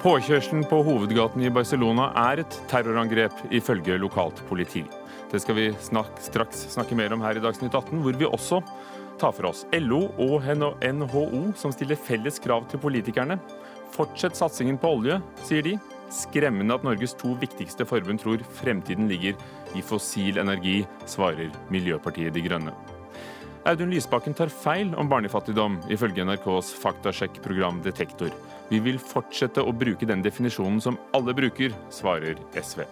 Påkjørselen på hovedgaten i Barcelona er et terrorangrep, ifølge lokalt politi. Det skal vi snak straks snakke mer om her i Dagsnytt 18, hvor vi også tar for oss LO og NHO, som stiller felles krav til politikerne. Fortsett satsingen på olje, sier de. Skremmende at Norges to viktigste forbund tror fremtiden ligger i fossil energi, svarer Miljøpartiet De Grønne. Audun Lysbakken tar feil om barnefattigdom, ifølge NRKs faktasjekkprogram Detektor. Vi vil fortsette å bruke den definisjonen som alle bruker, svarer SV.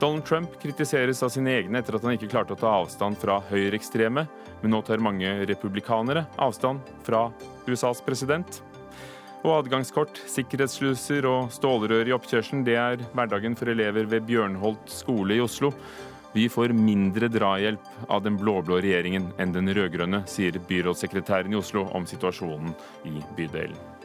Donald Trump kritiseres av sine egne etter at han ikke klarte å ta avstand fra høyreekstreme, men nå tar mange republikanere avstand fra USAs president. Og adgangskort, sikkerhetssluser og stålrør i oppkjørselen, det er hverdagen for elever ved Bjørnholt skole i Oslo. Vi får mindre drahjelp av den blå-blå regjeringen enn den rød-grønne, sier byrådssekretæren i Oslo om situasjonen i bydelen.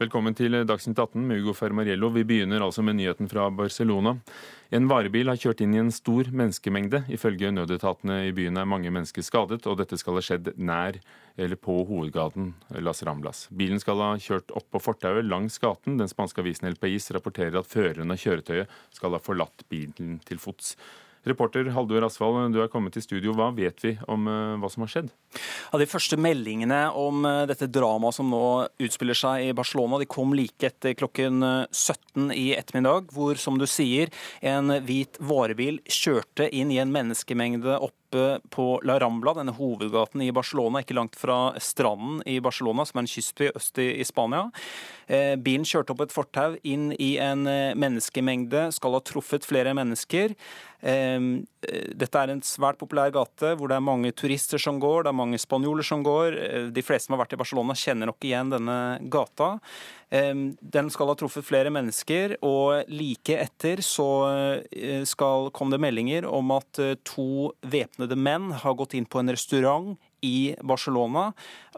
Velkommen til Dagsnytt 18 med Ugo Fermariello. Vi begynner altså med nyheten fra Barcelona. En varebil har kjørt inn i en stor menneskemengde. Ifølge nødetatene i byen er mange mennesker skadet, og dette skal ha skjedd nær eller på hovedgaten Las Ramblas. Bilen skal ha kjørt opp på fortauet langs gaten. Den spanske avisen El País rapporterer at føreren av kjøretøyet skal ha forlatt bilen til fots. Reporter Haldor Asvald, du er kommet til studio. Hva vet vi om uh, hva som har skjedd? Ja, de første meldingene om uh, dette dramaet som nå utspiller seg i Barcelona, de kom like etter klokken 17 i ettermiddag, hvor, som du sier, en hvit varebil kjørte inn i en menneskemengde opp på La Rambla, denne hovedgaten i Barcelona, ikke langt fra stranden i Barcelona, som er en kystby øst i Spania. Eh, bilen kjørte opp et fortau inn i en eh, menneskemengde, skal ha truffet flere mennesker. Eh, dette er en svært populær gate hvor det er mange turister som går, det er mange spanjoler som går. De fleste som har vært i Barcelona, kjenner nok igjen denne gata. Den skal ha truffet flere mennesker, og like etter så skal, kom det meldinger om at to væpnede menn har gått inn på en restaurant i Barcelona.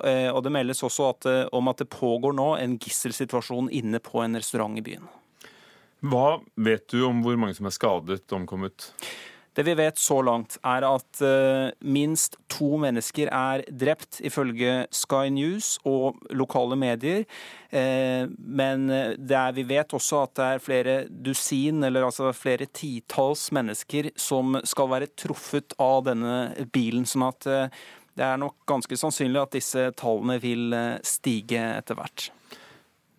Eh, og det meldes også at, eh, om at det pågår nå en gisselsituasjon inne på en restaurant i byen. Hva vet du om hvor mange som er skadet, omkommet? Det vi vet så langt, er at uh, minst to mennesker er drept, ifølge Sky News og lokale medier. Uh, men er, vi vet også at det er flere dusin, eller altså flere titalls mennesker som skal være truffet av denne bilen. sånn at det er nok ganske sannsynlig at disse tallene vil eh, stige etter hvert.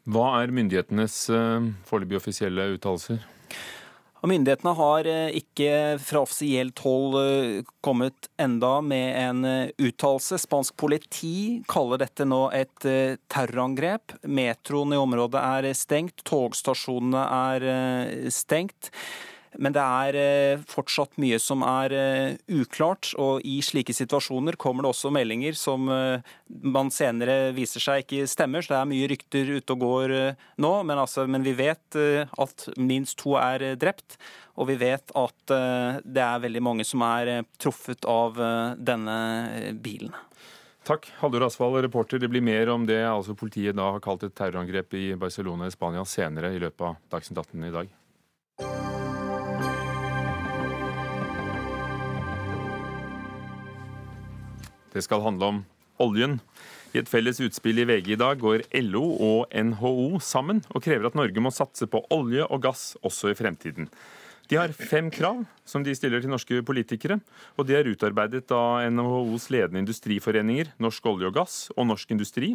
Hva er myndighetenes eh, foreløpig offisielle uttalelser? Myndighetene har eh, ikke fra offisielt hold kommet enda med en uttalelse. Spansk politi kaller dette nå et terrorangrep. Metroen i området er stengt, togstasjonene er stengt. Men det er eh, fortsatt mye som er eh, uklart, og i slike situasjoner kommer det også meldinger som eh, man senere viser seg ikke stemmer. Så det er mye rykter ute og går nå, men, altså, men vi vet at minst to er drept. Og vi vet at det er veldig mange som er truffet av denne bilen. Takk, Halldor Asvald, reporter. Det blir mer om det altså politiet da har kalt et terrorangrep i Barcelona i Spania senere i løpet av Dagsnytt 18 i dag. Det skal handle om oljen. I et felles utspill i VG i dag går LO og NHO sammen og krever at Norge må satse på olje og gass også i fremtiden. De har fem krav som de stiller til norske politikere, og de er utarbeidet av NHOs ledende industriforeninger, Norsk olje og gass og Norsk Industri,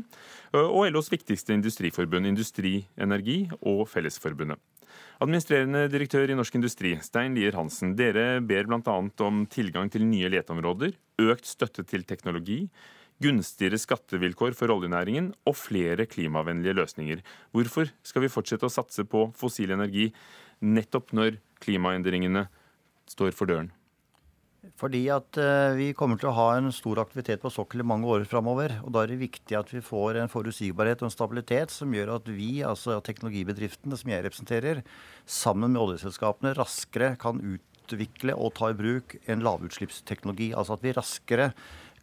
og LOs viktigste industriforbund, Industri Energi og Fellesforbundet. Administrerende direktør i Norsk Industri, Stein Lier Hansen. Dere ber bl.a. om tilgang til nye leteområder, økt støtte til teknologi, gunstigere skattevilkår for oljenæringen og flere klimavennlige løsninger. Hvorfor skal vi fortsette å satse på fossil energi nettopp når klimaendringene står for døren? Fordi at uh, vi kommer til å ha en stor aktivitet på sokkelen i mange år framover. Og da er det viktig at vi får en forutsigbarhet og en stabilitet som gjør at vi, altså teknologibedriftene som jeg representerer, sammen med oljeselskapene raskere kan utvikle og ta i bruk en lavutslippsteknologi. Altså at vi raskere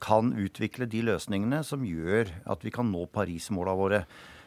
kan utvikle de løsningene som gjør at vi kan nå Paris-måla våre.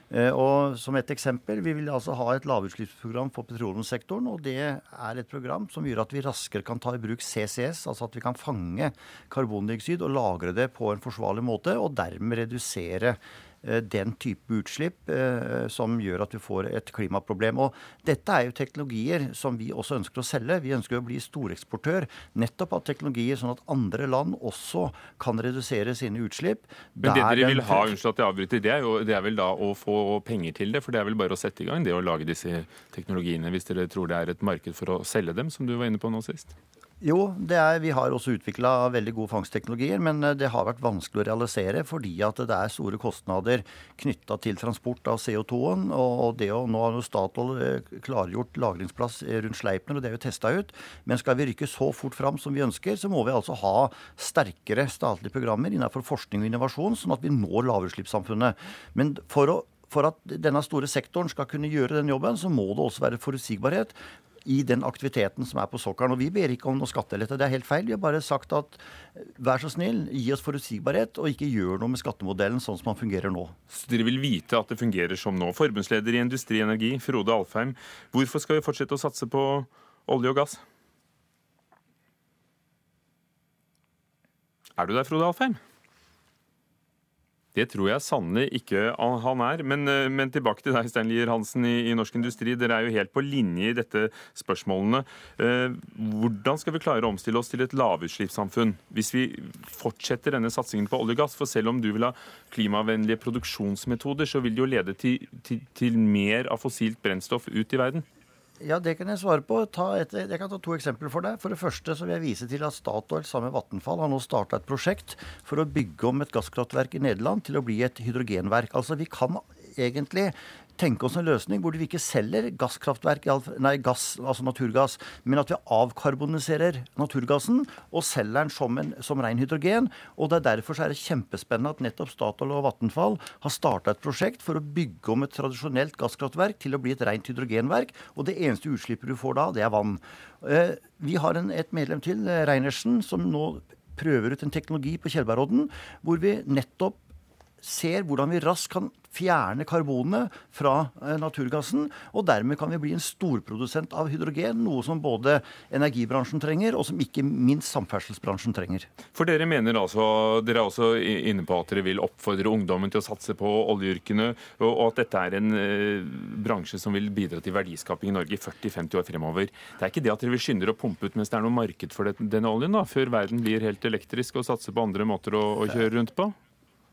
Eh, og Som et eksempel, vi vil altså ha et lavutslippsprogram for petroleumssektoren. og Det er et program som gjør at vi raskere kan ta i bruk CCS, altså at vi kan fange karbondioksid og lagre det på en forsvarlig måte, og dermed redusere den type utslipp eh, som gjør at vi får et klimaproblem. Og dette er jo teknologier som vi også ønsker å selge. Vi ønsker å bli storeksportør nettopp av teknologier, sånn at andre land også kan redusere sine utslipp. Men det dere vil ha, unnskyld at jeg avbryter, det er, jo, det er vel da å få penger til det? For det er vel bare å sette i gang det å lage disse teknologiene, hvis dere tror det er et marked for å selge dem, som du var inne på nå sist? Jo, er, vi har også utvikla veldig gode fangstteknologier, men eh, det har vært vanskelig å realisere fordi at det er store kostnader knytta til transport av CO2-en. Og det å, nå har jo Statoil eh, klargjort lagringsplass rundt Sleipner, og det er jo testa ut. Men skal vi rykke så fort fram som vi ønsker, så må vi altså ha sterkere statlige programmer innenfor forskning og innovasjon, sånn at vi når lavutslippssamfunnet. Men for å for at denne store sektoren skal kunne gjøre den jobben, så må det også være forutsigbarhet i den aktiviteten som er på sokkelen. Og vi ber ikke om noe skattelette. Det er helt feil. Vi har bare sagt at vær så snill, gi oss forutsigbarhet, og ikke gjør noe med skattemodellen sånn som den fungerer nå. Så dere vil vite at det fungerer som nå. Forbundsleder i Industri Energi, Frode Alfheim. Hvorfor skal vi fortsette å satse på olje og gass? Er du der, Frode Alfheim? Det tror jeg sannelig ikke han er. Men, eh, men tilbake til deg, Stein Lier Hansen i, i, Norsk Industri. Dere er jo helt på linje i dette spørsmålene. Eh, hvordan skal vi klare å omstille oss til et lavutslippssamfunn hvis vi fortsetter denne satsingen på olje og gass? For selv om du vil ha klimavennlige produksjonsmetoder, så vil det jo lede til, til, til mer av fossilt brennstoff ut i verden. Ja, Det kan jeg svare på. Et, jeg kan ta to eksempler for deg. For det første så vil jeg vise til at Statoil sammen med Vattenfall har nå starta et prosjekt for å bygge om et gasskraftverk i Nederland til å bli et hydrogenverk. Altså Vi kan egentlig tenke oss en løsning hvor vi ikke selger gasskraftverk, nei, gass, altså naturgass, men at vi avkarboniserer naturgassen og selger den som, en, som ren hydrogen. og det er Derfor så er det kjempespennende at nettopp Statoil og Vattenfall har starta et prosjekt for å bygge om et tradisjonelt gasskraftverk til å bli et rent hydrogenverk. Og det eneste utslippet du får da, det er vann. Eh, vi har en, et medlem til, eh, Reinersen, som nå prøver ut en teknologi på Tjeldbergodden hvor vi nettopp ser hvordan vi raskt kan fjerne karbonet fra eh, naturgassen. Og dermed kan vi bli en storprodusent av hydrogen, noe som både energibransjen trenger, og som ikke minst samferdselsbransjen trenger. For dere mener altså, dere er også inne på at dere vil oppfordre ungdommen til å satse på oljeyrkene, og at dette er en eh, bransje som vil bidra til verdiskaping i Norge i 40-50 år fremover. Det er ikke det at dere vil skynde dere å pumpe ut mens det er noe marked for denne oljen, da, før verden blir helt elektrisk og satser på andre måter å, å kjøre rundt på?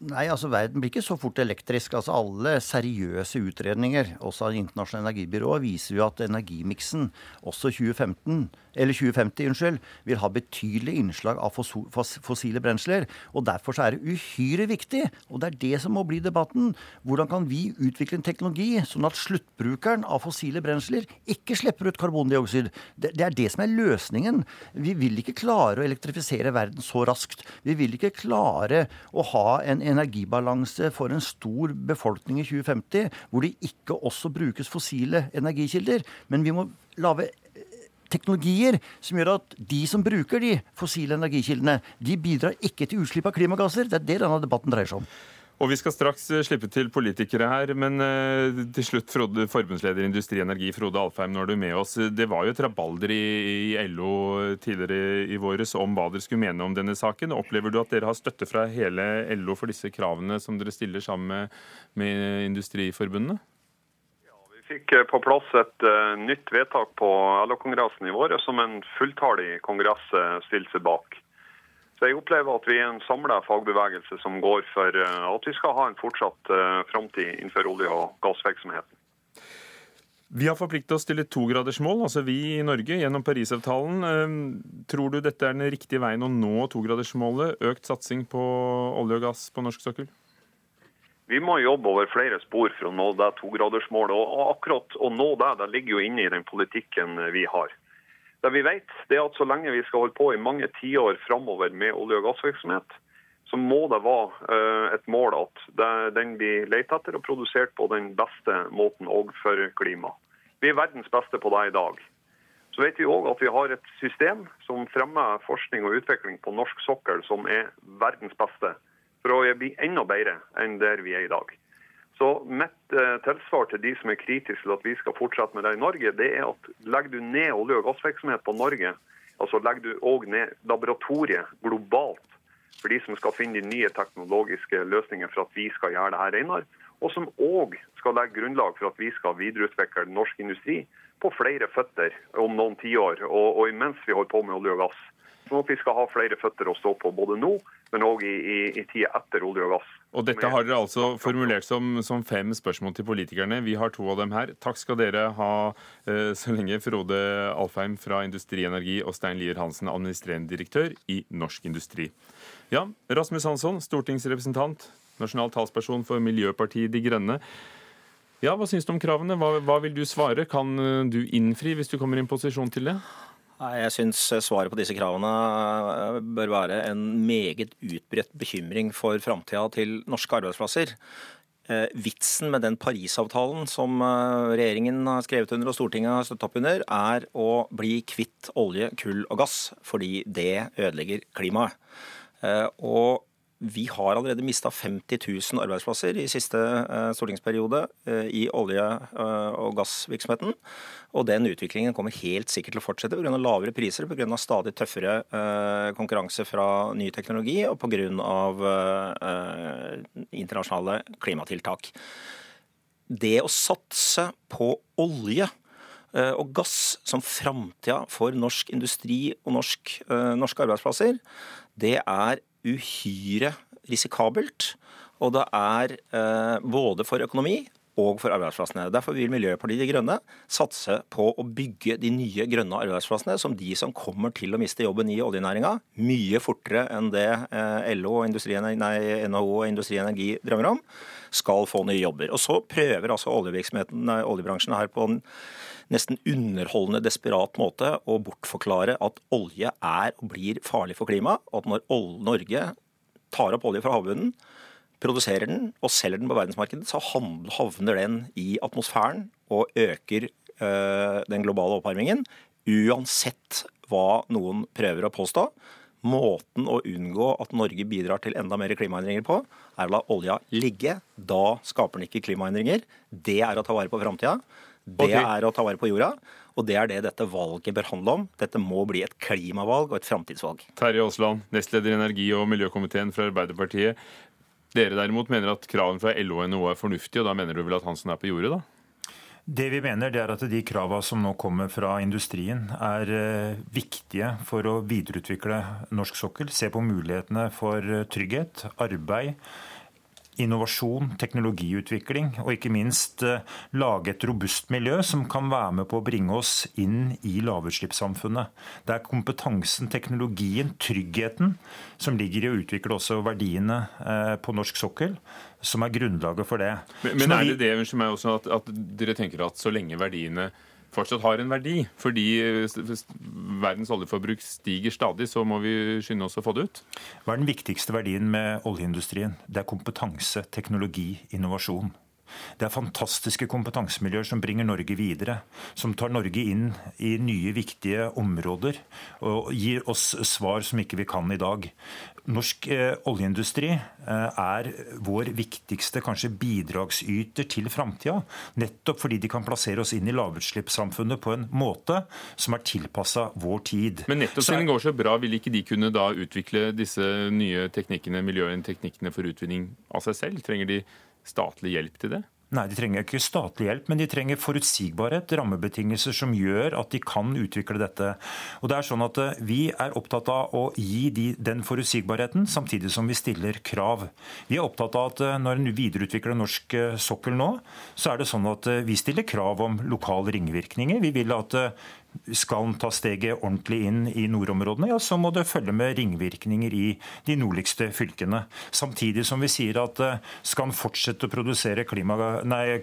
Nei, altså verden blir ikke så fort elektrisk. Altså Alle seriøse utredninger, også av internasjonale energibyrået, viser jo at energimiksen også 2015 eller 2050, unnskyld, vil ha betydelig innslag av fossile brensler. og Derfor så er det uhyre viktig, og det er det som må bli debatten, hvordan kan vi utvikle en teknologi sånn at sluttbrukeren av fossile brensler ikke slipper ut karbondioksid. Det, det er det som er løsningen. Vi vil ikke klare å elektrifisere verden så raskt. Vi vil ikke klare å ha en energibalanse for en stor befolkning i 2050 hvor det ikke også brukes fossile energikilder. Men vi må lage teknologier som gjør at de som bruker de fossile energikildene, de bidrar ikke til utslipp av klimagasser. Det er det denne debatten dreier seg om. Og Vi skal straks eh, slippe til politikere her, men uh, til slutt, Frode, forbundsleder i Industri Energi, Frode Alfheim, nå er du med oss. Det var jo et rabalder i, i LO tidligere i våres om hva dere skulle mene om denne saken. Opplever du at dere har støtte fra hele LO for disse kravene som dere stiller sammen med, med industriforbundene? Fikk eh, på plass et uh, nytt vedtak på LO-kongressen i vår som en fulltallig kongress uh, stilte seg bak. Så Jeg opplever at vi er en samla fagbevegelse som går for at vi skal ha en fortsatt framtid innenfor olje- og gassvirksomheten. Vi har forpliktet oss til et togradersmål, altså vi i Norge, gjennom Parisavtalen. Tror du dette er den riktige veien å nå togradersmålet? Økt satsing på olje og gass på norsk sokkel? Vi må jobbe over flere spor for å nå det togradersmålet. Og akkurat å nå det, det ligger jo inne i den politikken vi har. Det vi vet, det er at så lenge vi skal holde på i mange tiår framover med olje- og gassvirksomhet, så må det være eh, et mål at den blir lett etter og produsert på den beste måten òg for klima. Vi er verdens beste på det i dag. Så vet vi òg at vi har et system som fremmer forskning og utvikling på norsk sokkel som er verdens beste for å bli enda bedre enn der vi er i dag. Så mitt eh, tilsvar til de som er kritiske til at vi skal fortsette med det i Norge, det er at legger du ned olje- og gassvirksomhet på Norge, altså legger du òg ned laboratoriet globalt for de som skal finne de nye teknologiske løsningene for at vi skal gjøre det her renere, og som òg skal legge grunnlag for at vi skal videreutvikle norsk industri på flere føtter om noen tiår, og, og imens vi holder på med olje og gass. Sånn at vi skal ha flere føtter å stå på både nå, men òg i, i, i tida etter olje og gass. Og dette har dere altså formulert som, som, fem spørsmål til politikerne. Vi har to av dem her. Takk skal dere ha eh, så lenge, Frode Alfheim fra Industri Energi og Stein Lier Hansen, administrerende direktør i Norsk Industri. Ja, Rasmus Hansson, stortingsrepresentant, nasjonal talsperson for Miljøpartiet De Grønne. Ja, Hva syns du om kravene? Hva, hva vil du svare? Kan eh, du innfri hvis du kommer i en posisjon til det? Jeg syns svaret på disse kravene eh, bør være en meget utbredt bekymring for framtida til norske arbeidsplasser. Eh, vitsen med den Parisavtalen som eh, regjeringen har skrevet under og Stortinget har støttet opp under, er å bli kvitt olje, kull og gass, fordi det ødelegger klimaet. Og vi har allerede mista 50 000 arbeidsplasser i siste eh, stortingsperiode eh, i olje- eh, og gassvirksomheten. Og den utviklingen kommer helt sikkert til å fortsette pga. lavere priser, pga. stadig tøffere konkurranse fra ny teknologi og pga. internasjonale klimatiltak. Det å satse på olje og gass som framtida for norsk industri og norsk, norske arbeidsplasser, det er uhyre risikabelt. Og det er eh, både for økonomi og for arbeidsplassene. Derfor vil Miljøpartiet De Grønne satse på å bygge de nye grønne arbeidsplassene som de som kommer til å miste jobben i oljenæringa, mye fortere enn det eh, LO og NHO og Industri Energi drømmer om, skal få nye jobber. Og så prøver altså oljebransjen her på en nesten underholdende, desperat måte å bortforklare at olje er og blir farlig for klimaet, og at når Norge tar opp olje fra havbunnen, produserer den og selger den på verdensmarkedet, så havner den i atmosfæren og øker øh, den globale oppvarmingen. Uansett hva noen prøver å påstå. Måten å unngå at Norge bidrar til enda mer klimaendringer på, er å la olja ligge. Da skaper den ikke klimaendringer. Det er å ta vare på framtida. Det okay. er å ta vare på jorda. Og det er det dette valget bør handle om. Dette må bli et klimavalg og et framtidsvalg. Terje Aasland, nestleder i energi- og miljøkomiteen fra Arbeiderpartiet. Dere derimot mener at kravene fra LO og NHO er fornuftige, og da mener du vel at Hansen er på jordet, da? Det vi mener det er at De kravene som nå kommer fra industrien, er eh, viktige for å videreutvikle norsk sokkel. Se på mulighetene for eh, trygghet, arbeid, innovasjon, teknologiutvikling og ikke minst eh, lage et robust miljø som kan være med på å bringe oss inn i lavutslippssamfunnet. Det er kompetansen, teknologien, tryggheten som ligger i å utvikle også verdiene eh, på norsk sokkel, som er grunnlaget for det. Men, men er det det meg også, at, at dere tenker at så lenge verdiene fortsatt har en verdi. Fordi verdens oljeforbruk stiger stadig, så må vi skynde oss å få det ut. Hva er den viktigste verdien med oljeindustrien? Det er kompetanse, teknologi, innovasjon. Det er fantastiske kompetansemiljøer som bringer Norge videre. Som tar Norge inn i nye, viktige områder og gir oss svar som ikke vi kan i dag. Norsk eh, oljeindustri eh, er vår viktigste kanskje bidragsyter til framtida. Nettopp fordi de kan plassere oss inn i lavutslippssamfunnet på en måte som er tilpassa vår tid. Men nettopp siden det går så bra, vil ikke de kunne da utvikle disse nye teknikkene, miljøteknikkene for utvinning av seg selv? Trenger de statlig hjelp til det? Nei, de trenger ikke statlig hjelp, men de trenger forutsigbarhet, rammebetingelser som gjør at de kan utvikle dette. Og det er sånn at eh, Vi er opptatt av å gi de den forutsigbarheten, samtidig som vi stiller krav. Vi er opptatt av at eh, når en videreutvikler norsk eh, sokkel nå, så er det sånn at vi stiller krav om lokale ringvirkninger. Vi vil at skal ta steget ordentlig inn i nordområdene, ja, så må det følge med ringvirkninger i de nordligste fylkene. Samtidig som vi sier at eh, skal en fortsette å produsere, klima, nei,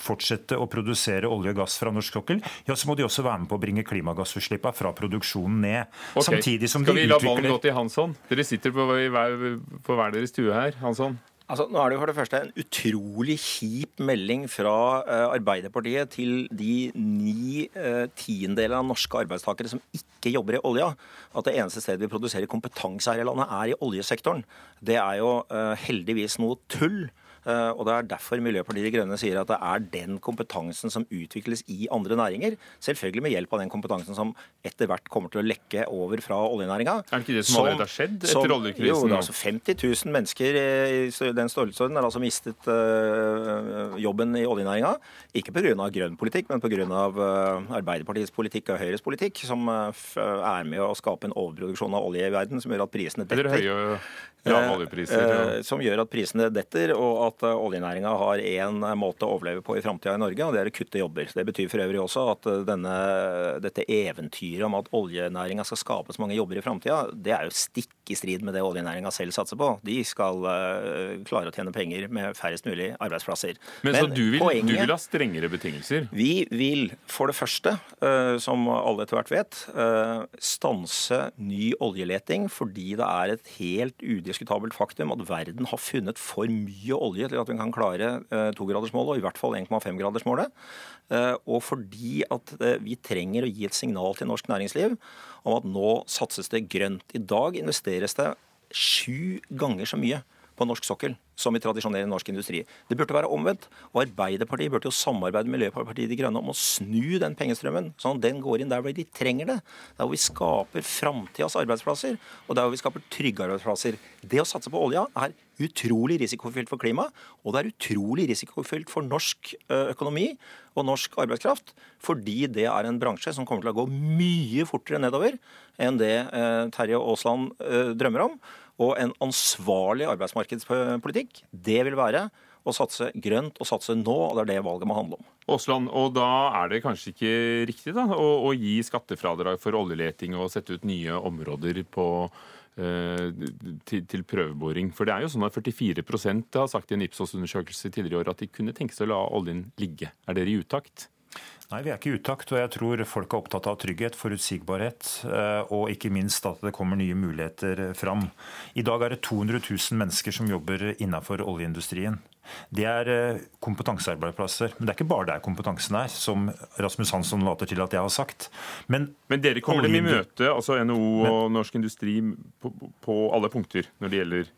fortsette å produsere olje og gass fra norsk sokkel, ja, så må de også være med på å bringe klimagassutslippene fra produksjonen ned. Okay. Samtidig som skal vi la ballen gå til Hansson? Dere sitter på hver, på hver deres stue her. Hansson? Altså, nå er det jo for det første en utrolig kjip melding fra uh, Arbeiderpartiet til de ni uh, tiendeler av norske arbeidstakere som ikke jobber i olja. At det eneste stedet vi produserer kompetanse her i landet, er i oljesektoren. Det er jo uh, heldigvis noe tull. Eh, og Det er derfor Miljøpartiet De Grønne sier at det er den kompetansen som utvikles i andre næringer, selvfølgelig med hjelp av den kompetansen som etter hvert kommer til å lekke over fra oljenæringa. Er det ikke det som, allerede har skjedd etter oljekrisen? Jo, det er altså 50 000 mennesker i den størrelsesorden har altså mistet øh, jobben i oljenæringa. Ikke pga. grønn politikk, men pga. Uh, Arbeiderpartiets politikk og Høyres politikk, som er med å skape en overproduksjon av olje i verden som gjør at prisene detter. Eller høye ja, oljepriser. Ja. Som gjør at prisene detter, og at at eh, oljenæringa har én måte å overleve på i framtida i Norge, og det er å kutte jobber. Det betyr for øvrig også at eh, denne, dette eventyret om at oljenæringa skal skape så mange jobber i framtida, det er jo stikk i strid med det oljenæringa selv satser på. De skal klare å tjene penger med færrest mulig arbeidsplasser. Men, Men Så du vil, poenget, du vil, ha strengere betingelser? Vi vil for det første, som alle etter hvert vet, stanse ny oljeleting fordi det er et helt udiskutabelt faktum at verden har funnet for mye olje til at vi kan klare eh, togradersmålet, og i hvert fall 1,5-gradersmålet. Eh, og fordi at eh, vi trenger å gi et signal til norsk næringsliv om at nå satses det grønt. I dag investeres det sju ganger så mye på norsk sokkel som i tradisjonell norsk industri. Det burde være omvendt. Og Arbeiderpartiet burde jo samarbeide med Miljøpartiet De Grønne om å snu den pengestrømmen, sånn at den går inn der hvor de trenger det. Der hvor vi skaper framtidas arbeidsplasser, og der hvor vi skaper trygge arbeidsplasser. Det å satse på olja er utrolig risikofylt for klimaet, og det er utrolig risikofylt for norsk økonomi og norsk arbeidskraft, fordi det er en bransje som kommer til å gå mye fortere nedover enn det Terje Aasland drømmer om. Og en ansvarlig arbeidsmarkedspolitikk, det vil være å satse grønt og satse nå, og det er det valget må handle om. Aasland, og da er det kanskje ikke riktig da, å, å gi skattefradrag for oljeleting og sette ut nye områder på, eh, til, til, prøveboring. For det er jo sånn at 44% har sagt i en Ipsos-undersøkelse tidligere i år at de kunne tenke seg å la oljen ligge. Er dere i utakt? Nei, vi er ikke i utakt. Og jeg tror folk er opptatt av trygghet, forutsigbarhet eh, og ikke minst at det kommer nye muligheter fram. I dag er det 200 000 mennesker som jobber innenfor oljeindustrien. Det er eh, kompetansearbeidsplasser. Men det er ikke bare der kompetansen er, som Rasmus Hansson later til at jeg har sagt. Men, Men dere kommer dem i møte, altså NHO og Norsk Industri, på, på alle punkter når det gjelder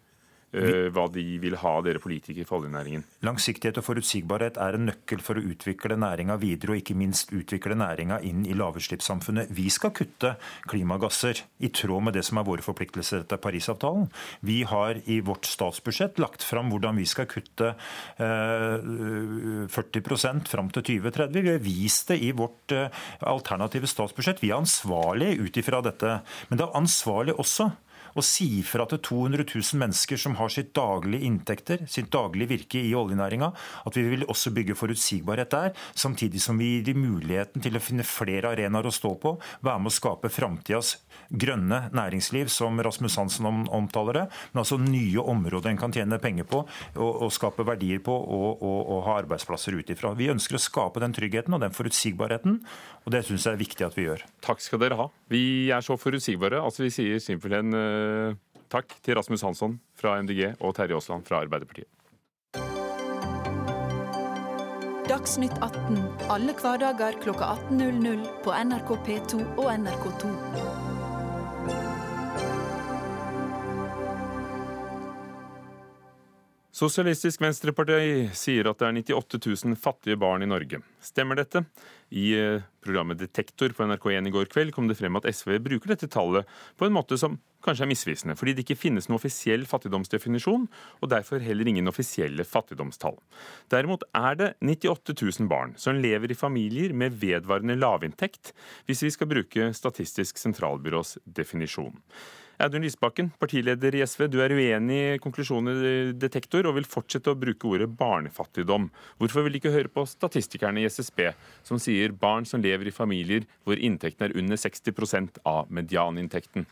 hva de vil ha, dere politikere, for oljenæringen? Langsiktighet og forutsigbarhet er en nøkkel for å utvikle næringa videre, og ikke minst utvikle næringa inn i lavutslippssamfunnet. Vi skal kutte klimagasser i tråd med det som er våre forpliktelser etter Parisavtalen. Vi har i vårt statsbudsjett lagt fram hvordan vi skal kutte 40 eh, fram til 2030. Vi har vist det i vårt eh, alternative statsbudsjett. Vi er ansvarlige ut ifra dette. Men det er ansvarlig også å si fra til 200 000 mennesker som har sitt daglige inntekter, sitt daglige virke i oljenæringa, at vi vil også bygge forutsigbarhet der, samtidig som vi gir dem muligheten til å finne flere arenaer å stå på, være med å skape framtidas grønne næringsliv, som Rasmus Hansen omtaler det, men altså nye områder en kan tjene penger på og, og skape verdier på og, og, og ha arbeidsplasser ut ifra. Vi ønsker å skape den tryggheten og den forutsigbarheten, og det syns jeg er viktig at vi gjør. Takk skal dere ha. Vi er så forutsigbare. altså Vi sier simpelthen uh, takk til Rasmus Hansson fra MDG og Terje Aasland fra Arbeiderpartiet. Dagsnytt 18 alle hverdager klokka 18.00 på NRK P2 og NRK2. Sosialistisk Venstreparti sier at det er 98 000 fattige barn i Norge. Stemmer dette? I eh, programmet Detektor på NRK1 i går kveld kom det frem at SV bruker dette tallet på en måte som kanskje er misvisende, fordi det ikke finnes noen offisiell fattigdomsdefinisjon, og derfor heller ingen offisielle fattigdomstall. Derimot er det 98 000 barn som lever i familier med vedvarende lavinntekt, hvis vi skal bruke Statistisk sentralbyrås definisjon. Audun Lysbakken, partileder i SV, du er uenig i konklusjonen i Detektor og vil fortsette å bruke ordet barnefattigdom. Hvorfor vil de ikke høre på statistikerne i SSB, som sier barn som lever i familier hvor inntekten er under 60% av medianinntekten?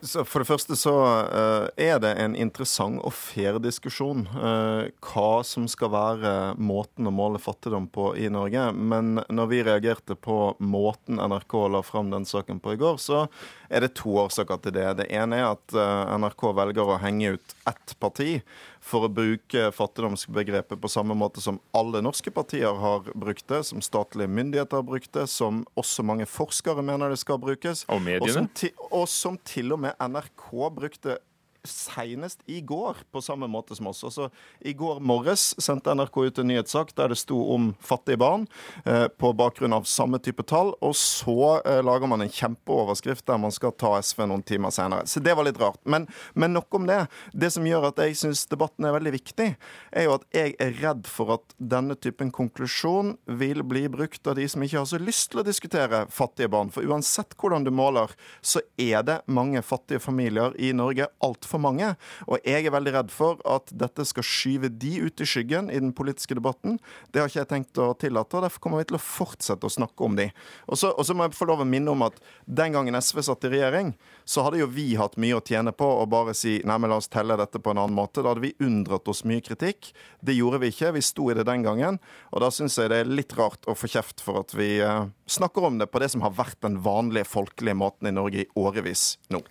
Så for det første så uh, er det en interessant og fair diskusjon uh, hva som skal være måten å måle fattigdom på i Norge. Men når vi reagerte på måten NRK la fram den saken på i går, så er det to årsaker til det. Det ene er at uh, NRK velger å henge ut ett parti for å bruke fattigdomsbegrepet på samme måte som alle norske partier har brukt det, som statlige myndigheter har brukt det, som også mange forskere mener det skal brukes. Og mediene. Og som, til, og som til og med NRK brukte senest i går på samme måte som oss. Også I går morges sendte NRK ut en nyhetssak der det sto om fattige barn eh, på bakgrunn av samme type tall. Og så eh, lager man en kjempeoverskrift der man skal ta SV noen timer senere. Så det var litt rart. Men, men nok om det. Det som gjør at jeg syns debatten er veldig viktig, er jo at jeg er redd for at denne typen konklusjon vil bli brukt av de som ikke har så lyst til å diskutere fattige barn. For uansett hvordan du måler, så er det mange fattige familier i Norge. Altfor for mange. Og jeg er veldig redd for at dette skal skyve de ut i skyggen i den politiske debatten. Det har ikke jeg tenkt å tillate, og derfor kommer vi til å fortsette å snakke om de. Og så, og så må jeg få lov å minne om at den gangen SV satt i regjering, så hadde jo vi hatt mye å tjene på å bare si nei, men la oss telle dette på en annen måte. Da hadde vi unndratt oss mye kritikk. Det gjorde vi ikke. Vi sto i det den gangen. Og da syns jeg det er litt rart å få kjeft for at vi uh, snakker om det på det som har vært den vanlige folkelige måten i Norge i årevis nå.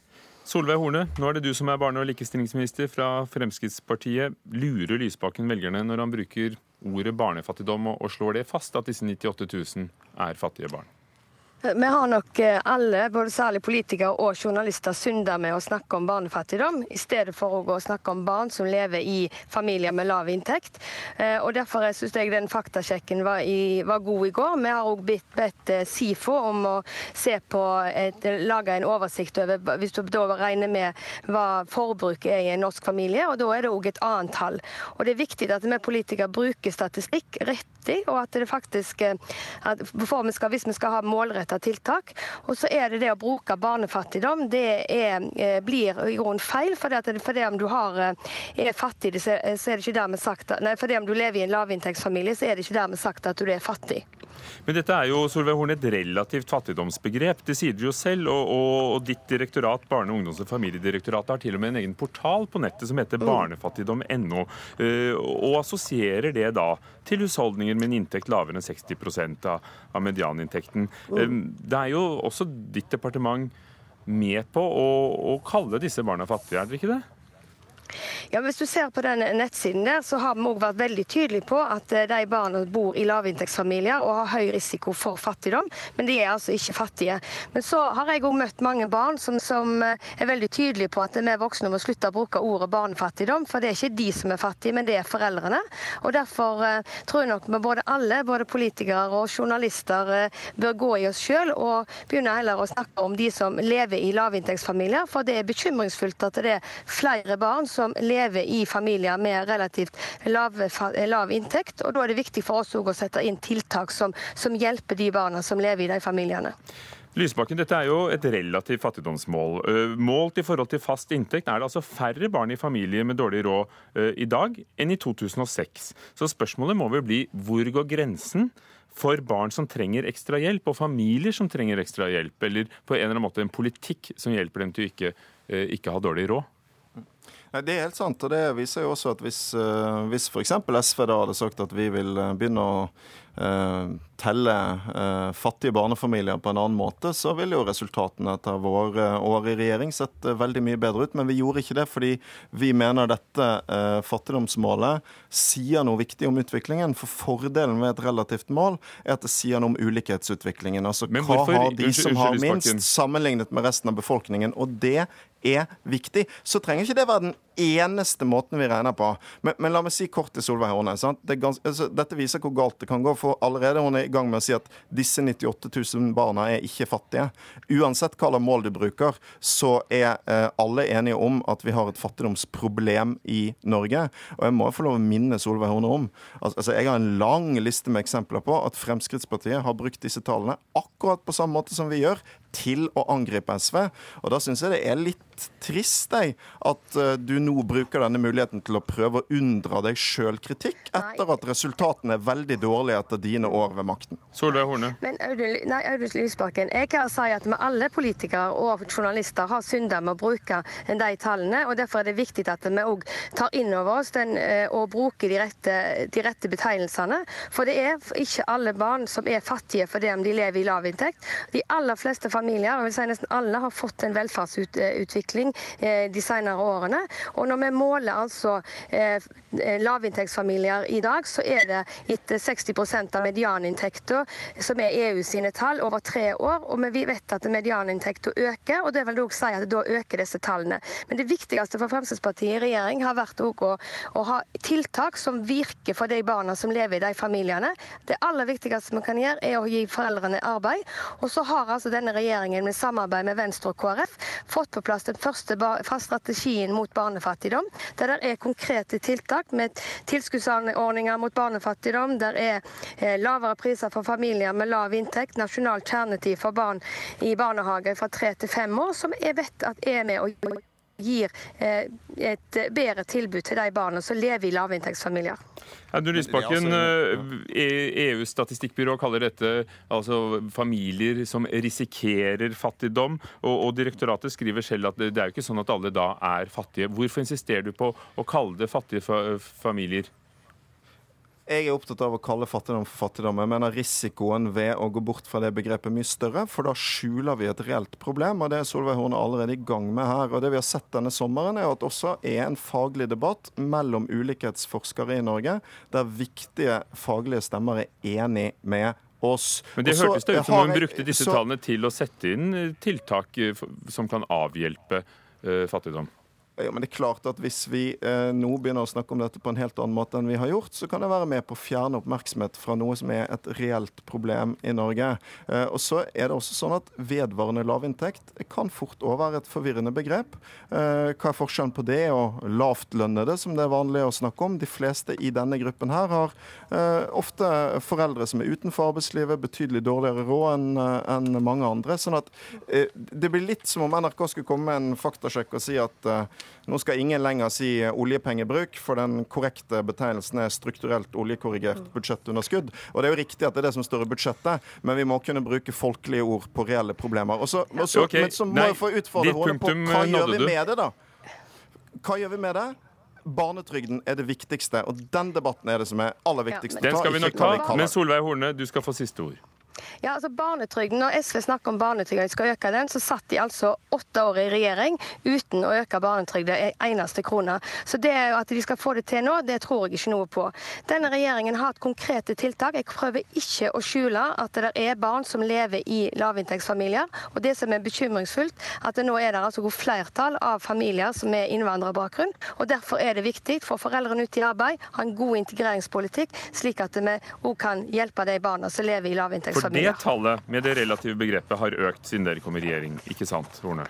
Solveig Horne, nå er det du som er barne- og likestillingsminister fra Fremskrittspartiet. Lurer Lysbakken velgerne når han bruker ordet barnefattigdom og slår det fast at disse 98 000 er fattige barn? Vi har nok eh, alle, både særlig politikere og journalister, synda med å snakke om barnefattigdom, i stedet for å snakke om barn som lever i familier med lav inntekt. Eh, og Derfor syns jeg den faktasjekken var, i, var, god i går. Vi har òg bedt, eh, SIFO om å se på et, lage en oversikt over hvis du da regner med hva forbruket er i en norsk familie, og da er det òg et annet tall. Og Det er viktig at vi politikere bruker statistikk riktig, og at det faktisk at vi skal, hvis vi skal ha målrett målretta tiltak. Og så er det det å bruke barnefattigdom. Det er, eh, blir i grunnen feil. For det, for det om du har, eh, er fattig, så er det ikke dermed sagt nei, for om du lever i en lavinntektsfamilie, så er det ikke dermed sagt at du er fattig. Men dette er jo Solveig Horn, et relativt fattigdomsbegrep. Det sier du jo selv. Og, og, og, ditt direktorat, Barne-, ungdoms- og familiedirektoratet, har til og med en egen portal på nettet som heter mm. barnefattigdom.no, uh, og assosierer det da til husholdninger med en inntekt lavere enn 60 av, av medianinntekten. Mm. det er jo også ditt departement med på å, å kalle disse barna fattige, er dere ikke det? Ja, Hvis du ser på den nettsiden der, så har vi også vært veldig tydelige på at eh, de barna bor i lavinntektsfamilier og har høy risiko for fattigdom, men de er altså ikke fattige. Men så har jeg òg møtt mange barn som, som, eh, er veldig tydelige på at vi voksne må slutte å bruke ordet barnefattigdom, for det er ikke de som er fattige, men det er foreldrene. Og Derfor uh, tror jeg nok vi både alle, både politikere og journalister, bør gå i oss sjøl og begynne heller å snakke om de som lever i lavinntektsfamilier, for det er bekymringsfullt at det er flere barn som lever i familier med relativt lav, lav inntekt. og Da er det viktig for oss å sette inn tiltak som, som hjelper de barna som lever i de familiene. Lysbakken, dette er jo et relativt fattigdomsmål. Eh, målt i forhold til fast inntekt er det altså færre barn i familier med dårlig råd eh, i dag enn i 2006. Så spørsmålet må vel bli hvor går grensen for barn som trenger ekstra hjelp, og familier som trenger ekstra hjelp, eller på en eller annen måte en politikk som hjelper dem til å ikke, eh, ikke ha dårlig råd? Det er helt sant. og Det viser jo også at hvis, uh, hvis f.eks. SV da hadde sagt at vi vil eh, begynne å uh, telle uh, fattige barnefamilier på en annen måte, så ville jo resultatene etter våre år i regjering sett veldig mye bedre ut. Men vi gjorde ikke det fordi vi mener dette fattigdomsmålet sier noe viktig om utviklingen. For fordelen ved et relativt mål er at det sier noe om ulikhetsutviklingen. Altså hva har de som har minst, sammenlignet med resten av befolkningen. Og det er viktig. Så trenger ikke det være den eneste måten vi regner på. Men, men la meg si kort til Solveig Horne. Det gans, altså, dette viser hvor galt det kan gå. For allerede hun er i gang med å si at disse 98 000 barna er ikke fattige. Uansett hva slags mål du bruker, så er eh, alle enige om at vi har et fattigdomsproblem i Norge. Og jeg må få lov å minne Solveig Horne om altså, Jeg har en lang liste med eksempler på at Fremskrittspartiet har brukt disse tallene akkurat på samme måte som vi gjør, til å angripe SV. Og da syns jeg det er litt trist jeg, at uh, du nå bruker denne muligheten til å prøve å unndra deg sjøl kritikk, etter at resultatene er veldig dårlige etter dine år ved makten. Solveig Horne. Men Audun Lysbakken, jeg kan si at vi alle politikere og journalister har synda med å bruke de tallene. og Derfor er det viktig at vi òg tar inn over oss den, uh, og bruker de rette, de rette, betegnelsene. For det er ikke alle barn som er fattige fordi om de lever i lav lavinntekt. De aller fleste familier, jeg vil si nesten alle, har fått en velferdsutvikling de senere årene. Og når vi måler altså lavinntektsfamilier i dag, så er det etter 60 av medianinntekten, som er EU sine tall, over tre år. Og vi vet at medianinntekten øker, og det vil også si at da øker disse tallene. Men det viktigste for Fremskrittspartiet i regjering har vært å, å, ha tiltak som virker for de barna som lever i de familiene. Det aller viktigste vi kan gjøre, er å gi foreldrene arbeid. Og så har altså denne regjeringen med samarbeid med Venstre og KrF fått på plass den første strategien mot barnefattigdom, der det er konkrete tiltak med tilskuddsordninger mot barnefattigdom. Der er eh, lavere priser for familier med lav inntekt, nasjonal kjernetid for barn i barnehage fra tre til fem år, som jeg vet at er med og gir eh, et bedre tilbud til de barna som lever i lavinntektsfamilier. Audun Lysbakken, EUs eh, e statistikkbyrå kaller dette altså familier som risikerer fattigdom. Og, og, direktoratet skriver selv at det, det er jo ikke sånn at alle da er fattige. Hvorfor insisterer du på å kalle det fattige familier? Jeg er opptatt av å kalle fattigdom for fattigdom. Jeg mener risikoen ved å gå bort fra det begrepet er mye større, for da skjuler vi et reelt problem, og det er Solveig Horne allerede i gang med her. Og det vi har sett denne sommeren, er at også er en faglig debatt mellom ulikhetsforskere i Norge, der viktige faglige stemmer er enig med oss. Men Det Også, hørtes det ut som hun brukte disse så, tallene til å sette inn tiltak eh, som kan avhjelpe uh, fattigdom. Ja, men det er klart at Hvis vi eh, nå begynner å snakke om dette på en helt annen måte enn vi har gjort, så kan det være med på å fjerne oppmerksomhet fra noe som er et reelt problem i Norge. Eh, og så er det også sånn at Vedvarende lavinntekt kan fort også være et forvirrende begrep. Eh, hva er forskjellen på det og lavtlønnede, som det er vanlig å snakke om? De fleste i denne gruppen her har eh, ofte foreldre som er utenfor arbeidslivet, betydelig dårligere råd enn eh, en mange andre. sånn at eh, det blir litt som om NRK skulle komme med en faktasjekk og si at nå skal ingen lenger si oljepengebruk, for den korrekte betegnelsen er strukturelt oljekorrigert budsjettunderskudd. Og det er jo riktig at det er det som står i budsjettet, men vi må kunne bruke folkelige ord på reelle problemer. Og så, og så, okay. Men så må jeg få utfordre henne på hva gjør vi med det, da? Hva gjør vi med det? Barnetrygden er det viktigste, og den debatten er det som er aller viktigst. Den skal vi nok ta, men Solveig Horne, du skal få siste ord. Ja, altså barnetrygden, Når SV snakker om barnetrygden de skal øke den, så satt de altså åtte år i regjering uten å øke barnetrygden en eneste krone. Så det at de skal få det til nå, det tror jeg ikke noe på. Denne regjeringen har hatt konkrete tiltak. Jeg prøver ikke å skjule at det er barn som lever i lavinntektsfamilier. Og det som er bekymringsfullt, at nå er det altså flertall av familier som er innvandrerbakgrunn. Og derfor er det viktig for foreldrene ut i arbeid, ha en god integreringspolitikk, slik at vi òg kan hjelpe de barna som lever i lavinntektsfamilier. For det tallet med det relative begrepet har økt siden dere kom i regjering, ikke sant, Horne?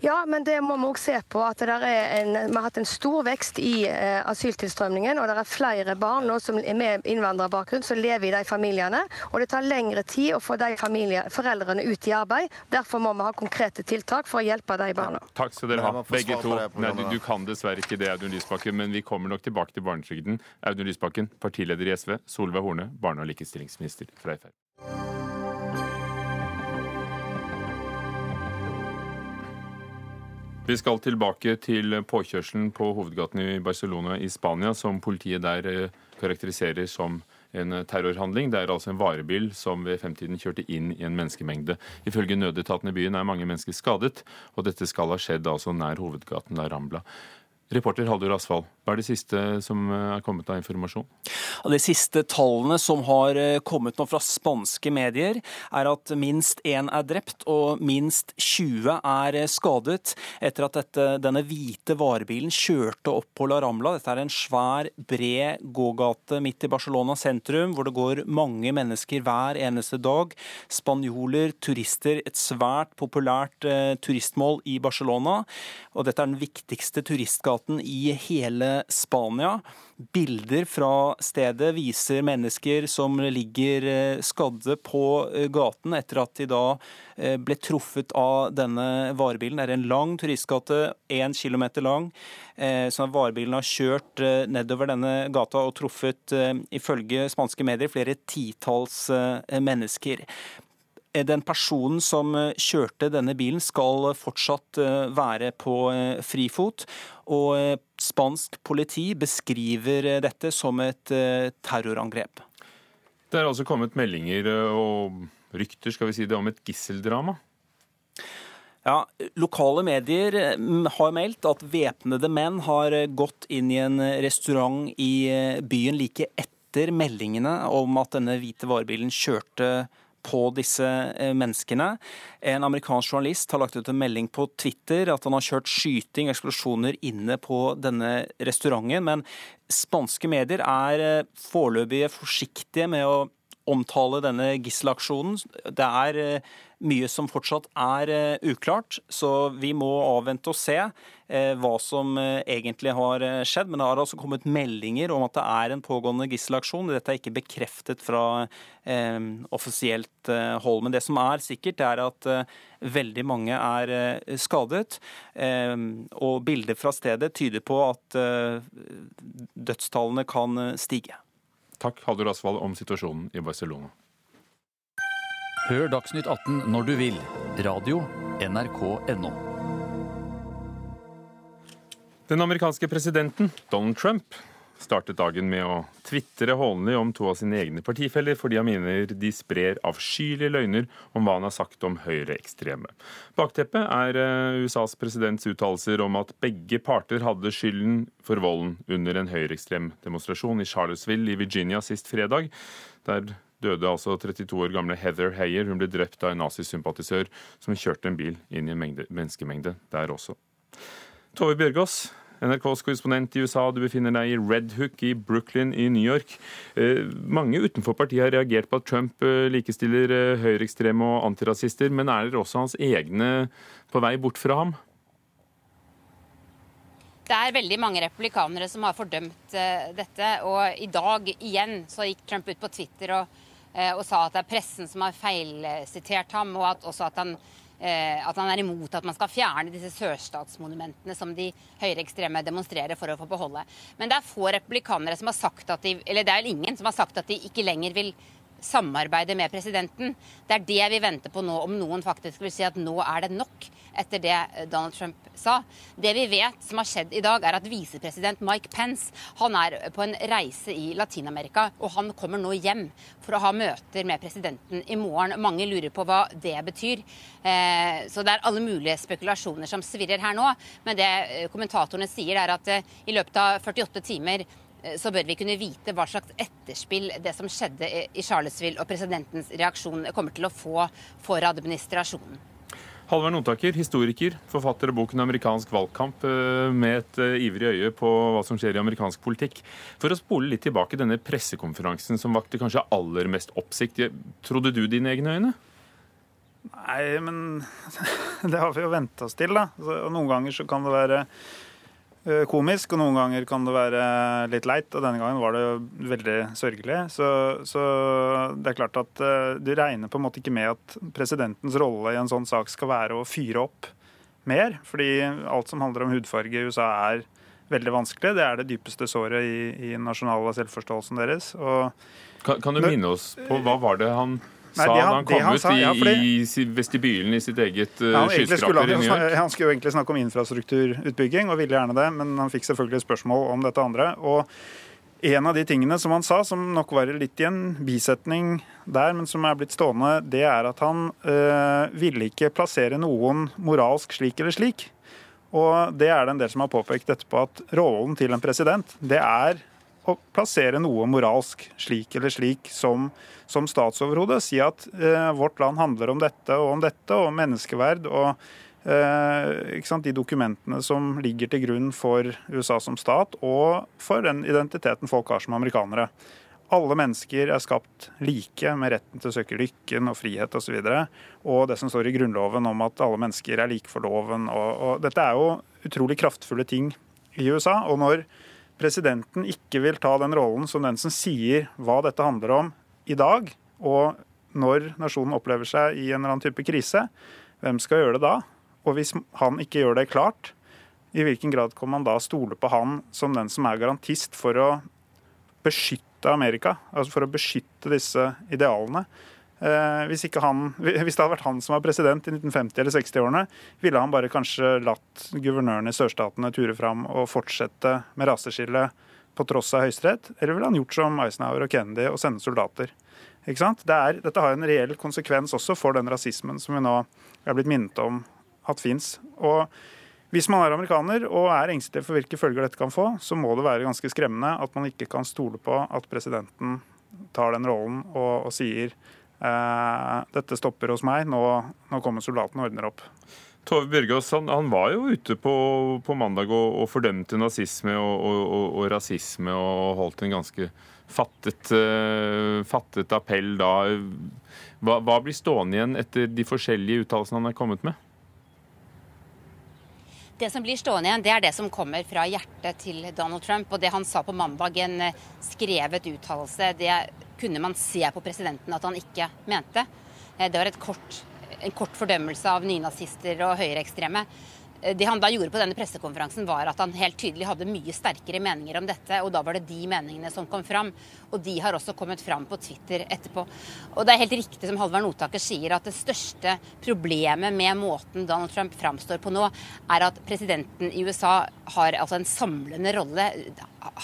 Ja, men det må vi òg se på. at en, Vi har hatt en stor vekst i eh, asyltilstrømningen. Og det er flere barn nå som er med innvandrerbakgrunn som lever i de familiene. Og det tar lengre tid å få de foreldrene ut i arbeid. Derfor må vi ha konkrete tiltak for å hjelpe de barna. Takk skal dere ha, begge to. Nei, du, du, kan dessverre ikke det, Audun Lysbakken, men vi kommer nok tilbake til barnetrygden. Audun Lysbakken, partileder i SV. Solveig Horne, barne- og likestillingsminister fra Frp. Vi skal tilbake til påkjørselen på hovedgaten i Barcelona i Spania, som politiet der eh, karakteriserer som en terrorhandling. Det er altså en varebil som ved femtiden kjørte inn i en menneskemengde. Ifølge nødetaten i byen er mange mennesker skadet, og dette skal ha skjedd altså nær hovedgaten La Rambla. Reporter Haldur Asfald, hva er det siste som eh, er kommet av informasjon? De siste tallene som har eh, kommet nå fra spanske medier, er at minst én er drept og minst 20 er eh, skadet etter at dette, denne hvite varebilen kjørte opp på La Ramla. Dette er en svær, bred gågate midt i Barcelona sentrum, hvor det går mange mennesker hver eneste dag. Spanjoler, turister. Et svært populært turistmål i Barcelona. Og dette er den viktigste turistgaten gaten i hele Spania. Bilder fra stedet viser mennesker som ligger eh, skadde på eh, gaten etter at de da eh, ble truffet av denne varebilen. Det er en lang turistgate, én kilometer lang. som varebilen har kjørt nedover denne gata og truffet, ifølge spanske medier, flere titalls mennesker. Den personen som kjørte denne bilen skal fortsatt være på frifot. Og eh, spansk politi beskriver eh, dette som et eh, terrorangrep. Det er altså kommet meldinger og rykter, skal vi si det, om et gisseldrama? Ja, Lokale medier mm, har meldt at væpnede menn har gått inn i en restaurant i byen like etter meldingene om at denne hvite varebilen kjørte på disse eh, menneskene. En amerikansk journalist har lagt ut en melding på Twitter at han har kjørt skyting og eksplosjoner inne på denne restauranten. Men spanske medier er eh, foreløpig forsiktige med å omtale denne gisselaksjonen. Det er eh, mye som fortsatt er uh, uklart, så vi må avvente og se uh, hva som egentlig har skjedd. Men det har altså kommet meldinger om at det er en pågående gisselaksjon. Dette er ikke bekreftet fra offisielt hold. Men det som er sikkert, er at veldig mange er skadet. og bilder fra stedet tyder på at dødstallene kan stige. Takk, Haldur Asvald, om situasjonen i Barcelona. Hør Dagsnytt 18 når du vil. Radio NRK NO. Den amerikanske presidenten, Donald Trump, startet dagen med å tvitre hånlig om to av sine egne partifeller fordi han mener de sprer avskyelige løgner om hva han har sagt om høyreekstreme. Bakteppet er eh, USAs presidents uttalelser om at begge parter hadde skylden for volden under en høyreekstrem demonstrasjon i Charlottesville i Virginia sist fredag, der døde altså 32 år gamle Heather Heyer. Hun ble drept av en nazisympatisør som kjørte en bil inn i en mengde, menneskemengde der også. Tove Bjørgaas, NRKs korrespondent i USA, du befinner deg i Red Hook i Brooklyn i New York. Eh, mange utenfor partiet har reagert på at Trump eh, likestiller eh, høyreekstreme og antirasister, men er det også hans egne på vei bort fra ham? Det er veldig mange republikanere som har fordømt dette. Og i dag igjen så gikk Trump ut på Twitter og og sa at det er pressen som har feilsitert ham, og at, også at han, at han er imot at man skal fjerne disse sørstatsmonumentene som de høyreekstreme demonstrerer for å få beholde. Men det er få republikanere som har sagt at de Eller det er ingen som har sagt at de ikke lenger vil samarbeide med presidenten. Det er det vi venter på nå, om noen faktisk vil si at nå er det nok, etter det eh, Donald Trump sa. Det vi vet som har skjedd i dag, er at visepresident Mike Pence han er på en reise i Latin-Amerika, og han kommer nå hjem for å ha møter med presidenten i morgen. Mange lurer på hva det betyr. Eh, så det er alle mulige spekulasjoner som svirrer her nå. Men det eh, kommentatorene sier, er at i løpet av 48 timer så bør vi kunne vite hva slags etterspill det som skjedde i Charlottesville og presidentens reaksjon kommer til å få for administrasjonen. Halvard Notaker, historiker, forfatter av boken 'Amerikansk valgkamp', eh, med et eh, ivrig øye på hva som skjer i amerikansk politikk. For å spole litt tilbake denne pressekonferansen som vakte kanskje aller mest oppsikt. Trodde du dine egne øyne? Nei, men det har vi jo vent oss til, da. Og noen ganger så kan det være Eh, komisk, og noen ganger kan det være litt leit. Og denne gangen var det veldig sørgelig. Så, så, det er klart at uh, du regner på en måte ikke med at presidentens rolle i en sånn sak skal være å fyre opp mer. Fordi alt som handler om hudfarge i USA er veldig vanskelig. Det er det dypeste såret i, i nasjonale selvforståelsen deres. Og, kan, kan, du minne oss på hva var det han sa da han kom ut sa, ja, fordi, i, vestibylen i sitt eget uh, ja, skyskraper i New York? Han skulle jo egentlig snakke om infrastrukturutbygging, og ville gjerne det, men han fikk selvfølgelig spørsmål om dette andre. og en av de tingene som han sa, som nok var litt i en bisetning der, men som er blitt stående, det er at han øh, ville ikke plassere noen moralsk slik eller slik. Og det er det en del som har påpekt etterpå, at rollen til en president, det er å plassere noe moralsk slik eller slik som, som statsoverhode. Si at eh, vårt land handler om dette og om dette, og om menneskeverd. og eh, sant, De dokumentene som ligger til grunn for USA som stat, og for den identiteten folk har som amerikanere. Alle mennesker er skapt like, med retten til å søke lykken og frihet osv. Og, så og det som står i Grunnloven om at alle mennesker er like for loven. Og, og dette er jo utrolig kraftfulle ting i USA. og når presidenten ikke vil ta den rollen som den som sier hva dette handler om i dag, og når nasjonen opplever seg i en eller annen type krise, hvem skal gjøre det da? Og hvis han ikke gjør det klart, i hvilken grad kan man da stole på han som den som er garantist for å beskytte Amerika, altså for å beskytte disse idealene? Eh, hvis, han, hvis, det hadde vært han som var president i 1950- eller 60-årene, ville han bare kanskje latt guvernørene i sørstatene ture fram og fortsette med raseskillet på tross av Høyesterett, eller ville han gjort som Eisenhower og Kennedy og sende soldater? Ikke sant? Det er, dette har en reell konsekvens også for den rasismen som vi nå er blitt minnet om at fins. Hvis man er amerikaner og er engstelig for hvilke følger dette kan få, så må det være ganske skremmende at man ikke kan stole på at presidenten tar den rollen og, og sier dette stopper hos meg, nå, nå kommer soldatene og ordner opp. Tove Bjørgaas han, han, var jo ute på, på mandag og, og, fordømte nazisme og, og, og, rasisme og holdt en ganske fattet, uh, fattet appell da. Hva, hva, blir stående igjen etter de forskjellige uttalelsene han er kommet med? Det som blir stående igjen, det er det som kommer fra hjertet til Donald Trump. Og det han sa på mandag, en eh, skrevet uttalelse, det kunne man se på presidenten at han ikke mente. Eh, det var kort, en kort fordømmelse av nynazister og høyreekstreme. Det han da gjorde på denne pressekonferansen, var at han helt tydelig hadde mye sterkere meninger om dette. Og da var det de meningene som kom fram. Og de har også kommet fram på Twitter etterpå. Og det er helt riktig som Halvard Notaker sier, at det største problemet med måten Donald Trump framstår på nå, er at presidenten i USA har altså en samlende rolle.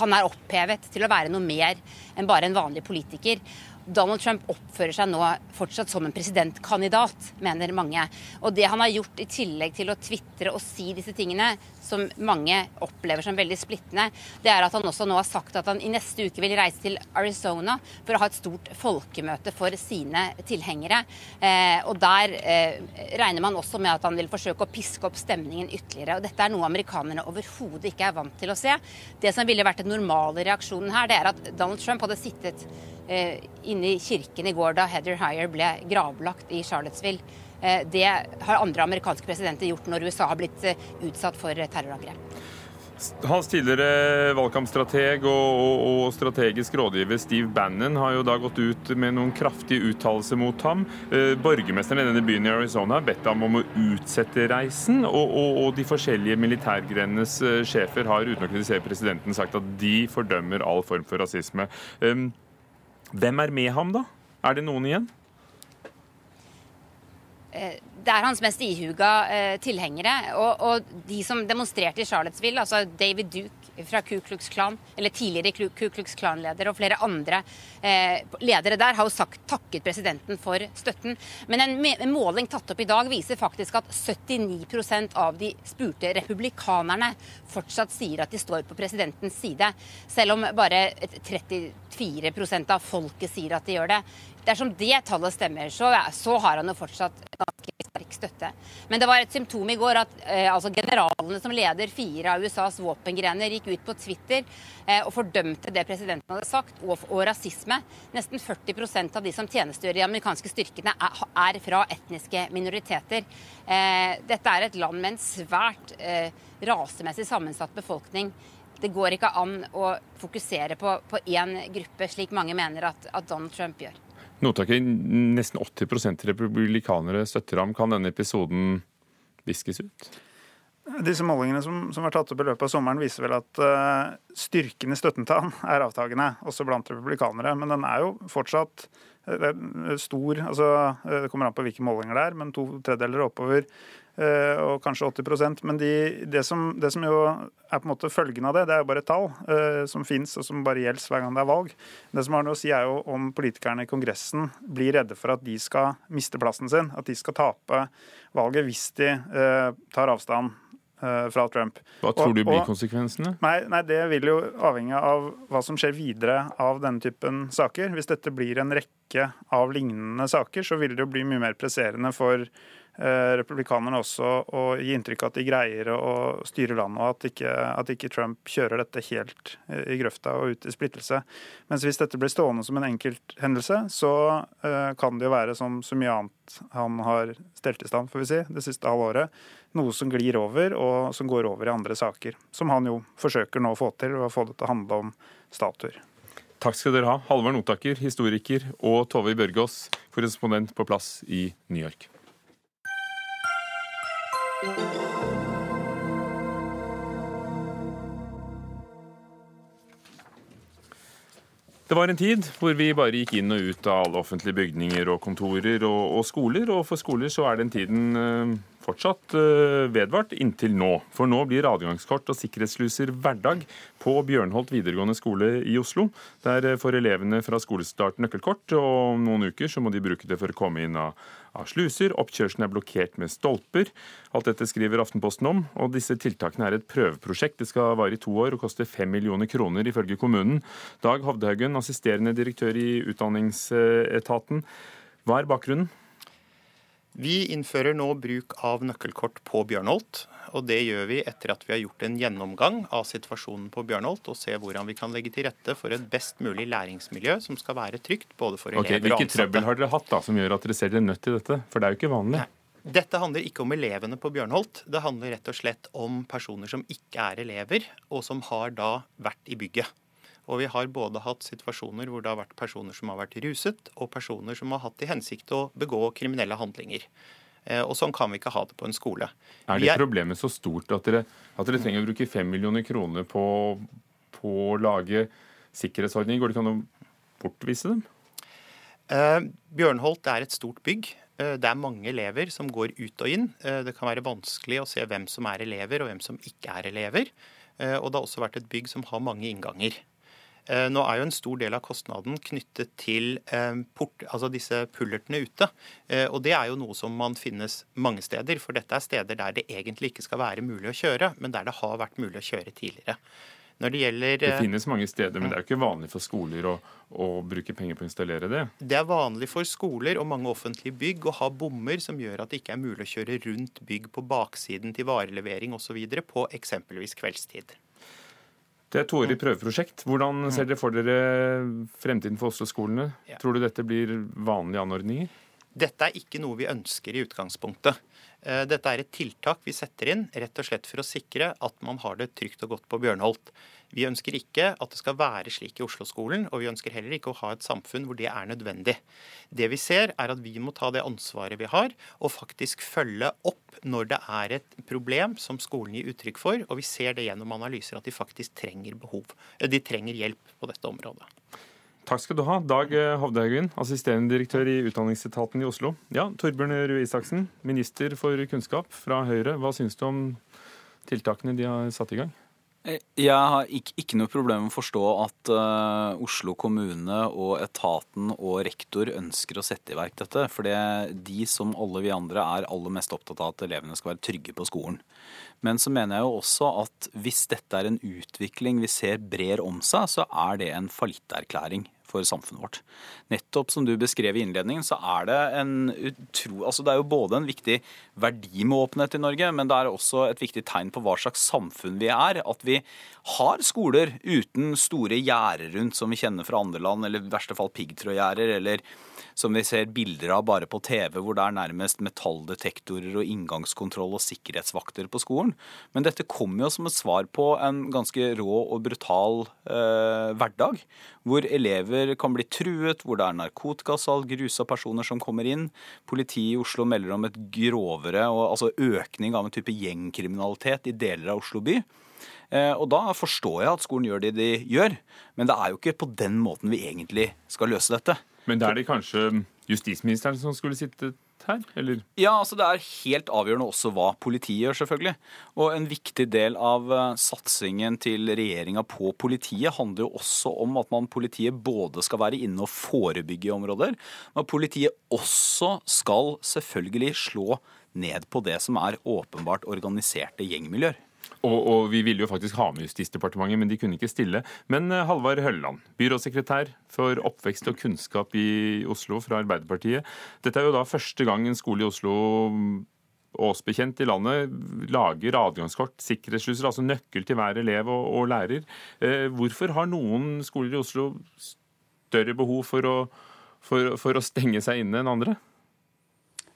Han er opphevet til å være noe mer enn bare en vanlig politiker. Donald Trump oppfører seg nå fortsatt som en presidentkandidat, mener mange. Og det han har gjort i tillegg til å tvitre og si disse tingene, som mange opplever som veldig splittende, det er at han også nå har sagt at han i neste uke vil reise til Arizona for å ha et stort folkemøte for sine tilhengere. Eh, og der eh, regner man også med at han vil forsøke å piske opp stemningen ytterligere. Og dette er noe amerikanerne overhodet ikke er vant til å se. Det som ville vært den normale reaksjonen her, det er at Donald Trump hadde sittet Eh, inne i kirken i går da Heather Heyer ble gravlagt i Charlottesville. Eh, det har andre amerikanske presidenter gjort når USA har blitt eh, utsatt for terrorangrep. Hans tidligere valgkampstrateg og, og, og, strategisk rådgiver Steve Bannon har jo da gått ut med noen kraftige uttalelser mot ham. Eh, borgermesteren i denne byen i Arizona har bedt ham om å utsette reisen. Og, og de forskjellige militærgrenenes eh, sjefer har uten å kritisere presidenten sagt at de fordømmer all form for rasisme. Um, hvem er med ham, da? Er det noen igjen? Eh, det er hans mest ihuga eh, tilhengere. Og, og, de som demonstrerte i Charlottesville, altså David Duke fra Ku Klux Klan, eller tidligere Ku Klux Klan-leder og flere andre eh, ledere der, har jo sagt, takket presidenten for støtten. Men en, en måling tatt opp i dag viser faktisk at 79% av de spurte republikanerne fortsatt sier at de står på presidentens side, selv om bare 34% av folket sier at de gjør det. Dersom det tallet stemmer, så, så har han jo fortsatt ganske sterk støtte. Men det var et symptom i går at eh, altså generalene som leder fire av USAs våpengrener, gikk ut på Twitter eh, og fordømte det presidenten hadde sagt, og, og rasisme. Nesten 40% av de som tjenestegjør i de amerikanske styrkene, er, er fra etniske minoriteter. Eh, dette er et land med en svært eh, rasemessig sammensatt befolkning. Det går ikke an å fokusere på, på én gruppe, slik mange mener at, at Donald Trump gjør. Notaker, nesten 80% republikanere støtter ham. Kan denne episoden viskes ut? Disse målingene som, som var tatt opp i løpet av sommeren, viser vel at uh, styrken i støtten til han er avtagende, også blant republikanere. Men den er jo fortsatt uh, stor. altså uh, Det kommer an på hvilke målinger det er, men to tredjedeler oppover Eh, og kanskje 80% Men de, det, som, det, som, jo er på en måte følgen av det, det er jo bare et tall uh, som fins og som bare gjelder hver gang det er valg. Det som har noe å si er jo om politikerne i Kongressen blir redde for at de skal miste plassen sin, at de skal tape valget hvis de uh, tar avstand fra Trump. Hva tror og, du blir konsekvensene? Nei, nei, Det vil jo avhenge av hva som skjer videre av denne typen saker. Hvis dette blir en rekke av lignende saker, så vil det jo bli mye mer presserende for Eh, republikanerne også å gi inntrykk av at de greier å styre landet, og at ikke, at ikke, Trump kjører dette helt eh, i grøfta og ut i splittelse. Mens hvis dette blir stående som en enkelthendelse, så uh, kan det jo være som så mye annet han har stelt i stand, får vi si, det siste halvåret. Noe som glir over, og som går over i andre saker. Som han jo forsøker nå å få til, å få det til å handle om statuer. Takk skal dere ha, Halvard Notaker, historiker, og Tove Børgaas, korrespondent på plass i New York. Det var en tid hvor vi bare gikk inn og ut av alle offentlige bygninger og kontorer og, og skoler. Og for skoler så er den tiden uh, fortsatt uh, vedvart inntil nå. For nå blir adgangskort og sikkerhetssluser hverdag på Bjørnholt videregående skole i Oslo. Der får elevene fra skolestart nøkkelkort, og om noen uker så må de bruke det for å komme inn av, av sluser. Oppkjørselen er blokkert med stolper. Alt dette skriver Aftenposten om, og disse tiltakene er et prøveprosjekt. Det skal vare i to år og koste fem millioner kroner, ifølge kommunen. Dag Hovdehaugen, assisterende direktør i Utdanningsetaten. Hva er bakgrunnen? Vi innfører nå bruk av nøkkelkort på Bjørnholt. og Det gjør vi etter at vi har gjort en gjennomgang av situasjonen på Bjørnholt, og ser hvordan vi kan legge til rette for et best mulig læringsmiljø som skal være trygt både for okay, elever og ansatte. Hvilke trøbbel har dere hatt da, som gjør at dere ser dere nødt til dette? For det er jo ikke vanlig. Nei. Dette handler ikke om elevene på Bjørnholt. Det handler rett og slett om personer som ikke er elever, og som har da vært i bygget. Og vi har både hatt situasjoner hvor det har vært personer som har vært ruset, og personer som har hatt til hensikt å begå kriminelle handlinger. Eh, og sånn kan vi ikke ha det på en skole. Er det er... problemet så stort at dere, at dere, trenger å bruke 5 millioner kroner på, på å lage sikkerhetsordninger? Går det ikke an å bortvise dem? Eh, Bjørnholt er et stort bygg. Eh, det er mange elever som går ut og inn. Eh, det kan være vanskelig å se hvem som er elever og hvem som ikke er elever. Og det har også vært et bygg som har mange innganger. Eh, nå er jo en stor del av kostnaden knyttet til eh, port, altså disse pullertene ute. Eh, og det er jo noe som man finnes mange steder, for dette er steder der det egentlig ikke skal være mulig å kjøre, men der det har vært mulig å kjøre tidligere. Når det gjelder Det finnes mange steder, men det er jo ikke vanlig for skoler å, å, bruke penger på å installere det? Det er vanlig for skoler og mange offentlige bygg å ha bommer som gjør at det ikke er mulig å kjøre rundt bygg på baksiden til varelevering osv. på eksempelvis kveldstid. Det er et toårig prøveprosjekt. Hvordan ser dere for dere fremtiden for Oslo-skolene? Tror du dette blir vanlige anordninger? Dette er ikke noe vi ønsker i utgangspunktet. Eh, dette er et tiltak vi setter inn rett og slett for å sikre at man har det trygt og godt på Bjørnholt. Vi ønsker ikke at det skal være slik i Oslo-skolen, og vi ønsker heller ikke å ha et samfunn hvor det er nødvendig. Det vi ser, er at vi må ta det ansvaret vi har, og faktisk følge opp når det er et problem som skolen gir uttrykk for, og vi ser det gjennom analyser at de faktisk trenger behov. Eh, de trenger hjelp på dette området. Takk skal du ha, Dag Hovdehaugen, assisterende direktør i Utdanningsetaten i Oslo. Ja, Torbjørn Røe Isaksen, minister for kunnskap fra Høyre. Hva syns du om tiltakene de har satt i gang? Eh, jeg har ikke, ikke, noe problem med å forstå at uh, Oslo kommune og etaten og rektor ønsker å sette i verk dette. For de som alle vi andre er aller mest opptatt av at elevene skal være trygge på skolen. Men så mener jeg jo også at hvis dette er en utvikling vi ser brer om seg, så er det en fallitterklæring for samfunnet vårt. Nettopp som du beskrev i innledningen, så er det en utro... Altså det er jo både en viktig verdi med åpenhet i Norge, men det er også et viktig tegn på hva slags samfunn vi er. At vi har skoler uten store gjerder rundt som vi kjenner fra andre land, eller i verste fall piggtrådgjerder, eller som vi ser bilder av bare på TV, hvor det er nærmest metalldetektorer og inngangskontroll og sikkerhetsvakter på skolen. Men dette kommer jo som et svar på en ganske rå og brutal eh, hverdag, hvor elever kan bli truet, hvor det er narkotikasalg, rusa personer som kommer inn. Politiet i Oslo melder om et grovere, altså økning av en type gjengkriminalitet i deler av Oslo by. Eh, og da forstår jeg at skolen gjør det de gjør, men det er jo ikke på den måten vi egentlig skal løse dette. Men da er det kanskje justisministeren som skulle sittet her, eller? Ja, altså det er helt avgjørende også hva politiet gjør, selvfølgelig. Og en viktig del av eh, satsingen til regjeringa på politiet handler jo også om at man politiet både skal være inne og forebygge i områder, men politiet også skal selvfølgelig slå ned på det som er åpenbart organiserte gjengmiljøer. Og, og, vi ville jo faktisk ha med Justisdepartementet, men de kunne ikke stille. Men uh, Halvard Hølleland, byrådssekretær for oppvekst og kunnskap i Oslo fra Arbeiderpartiet. Dette er jo da første gang en skole i Oslo åsbekjent i landet lager adgangskort, sikkerhetssluser, altså nøkkel til hver elev og, og lærer. Uh, hvorfor har noen skoler i Oslo større behov for å, for, for å stenge seg inne enn andre?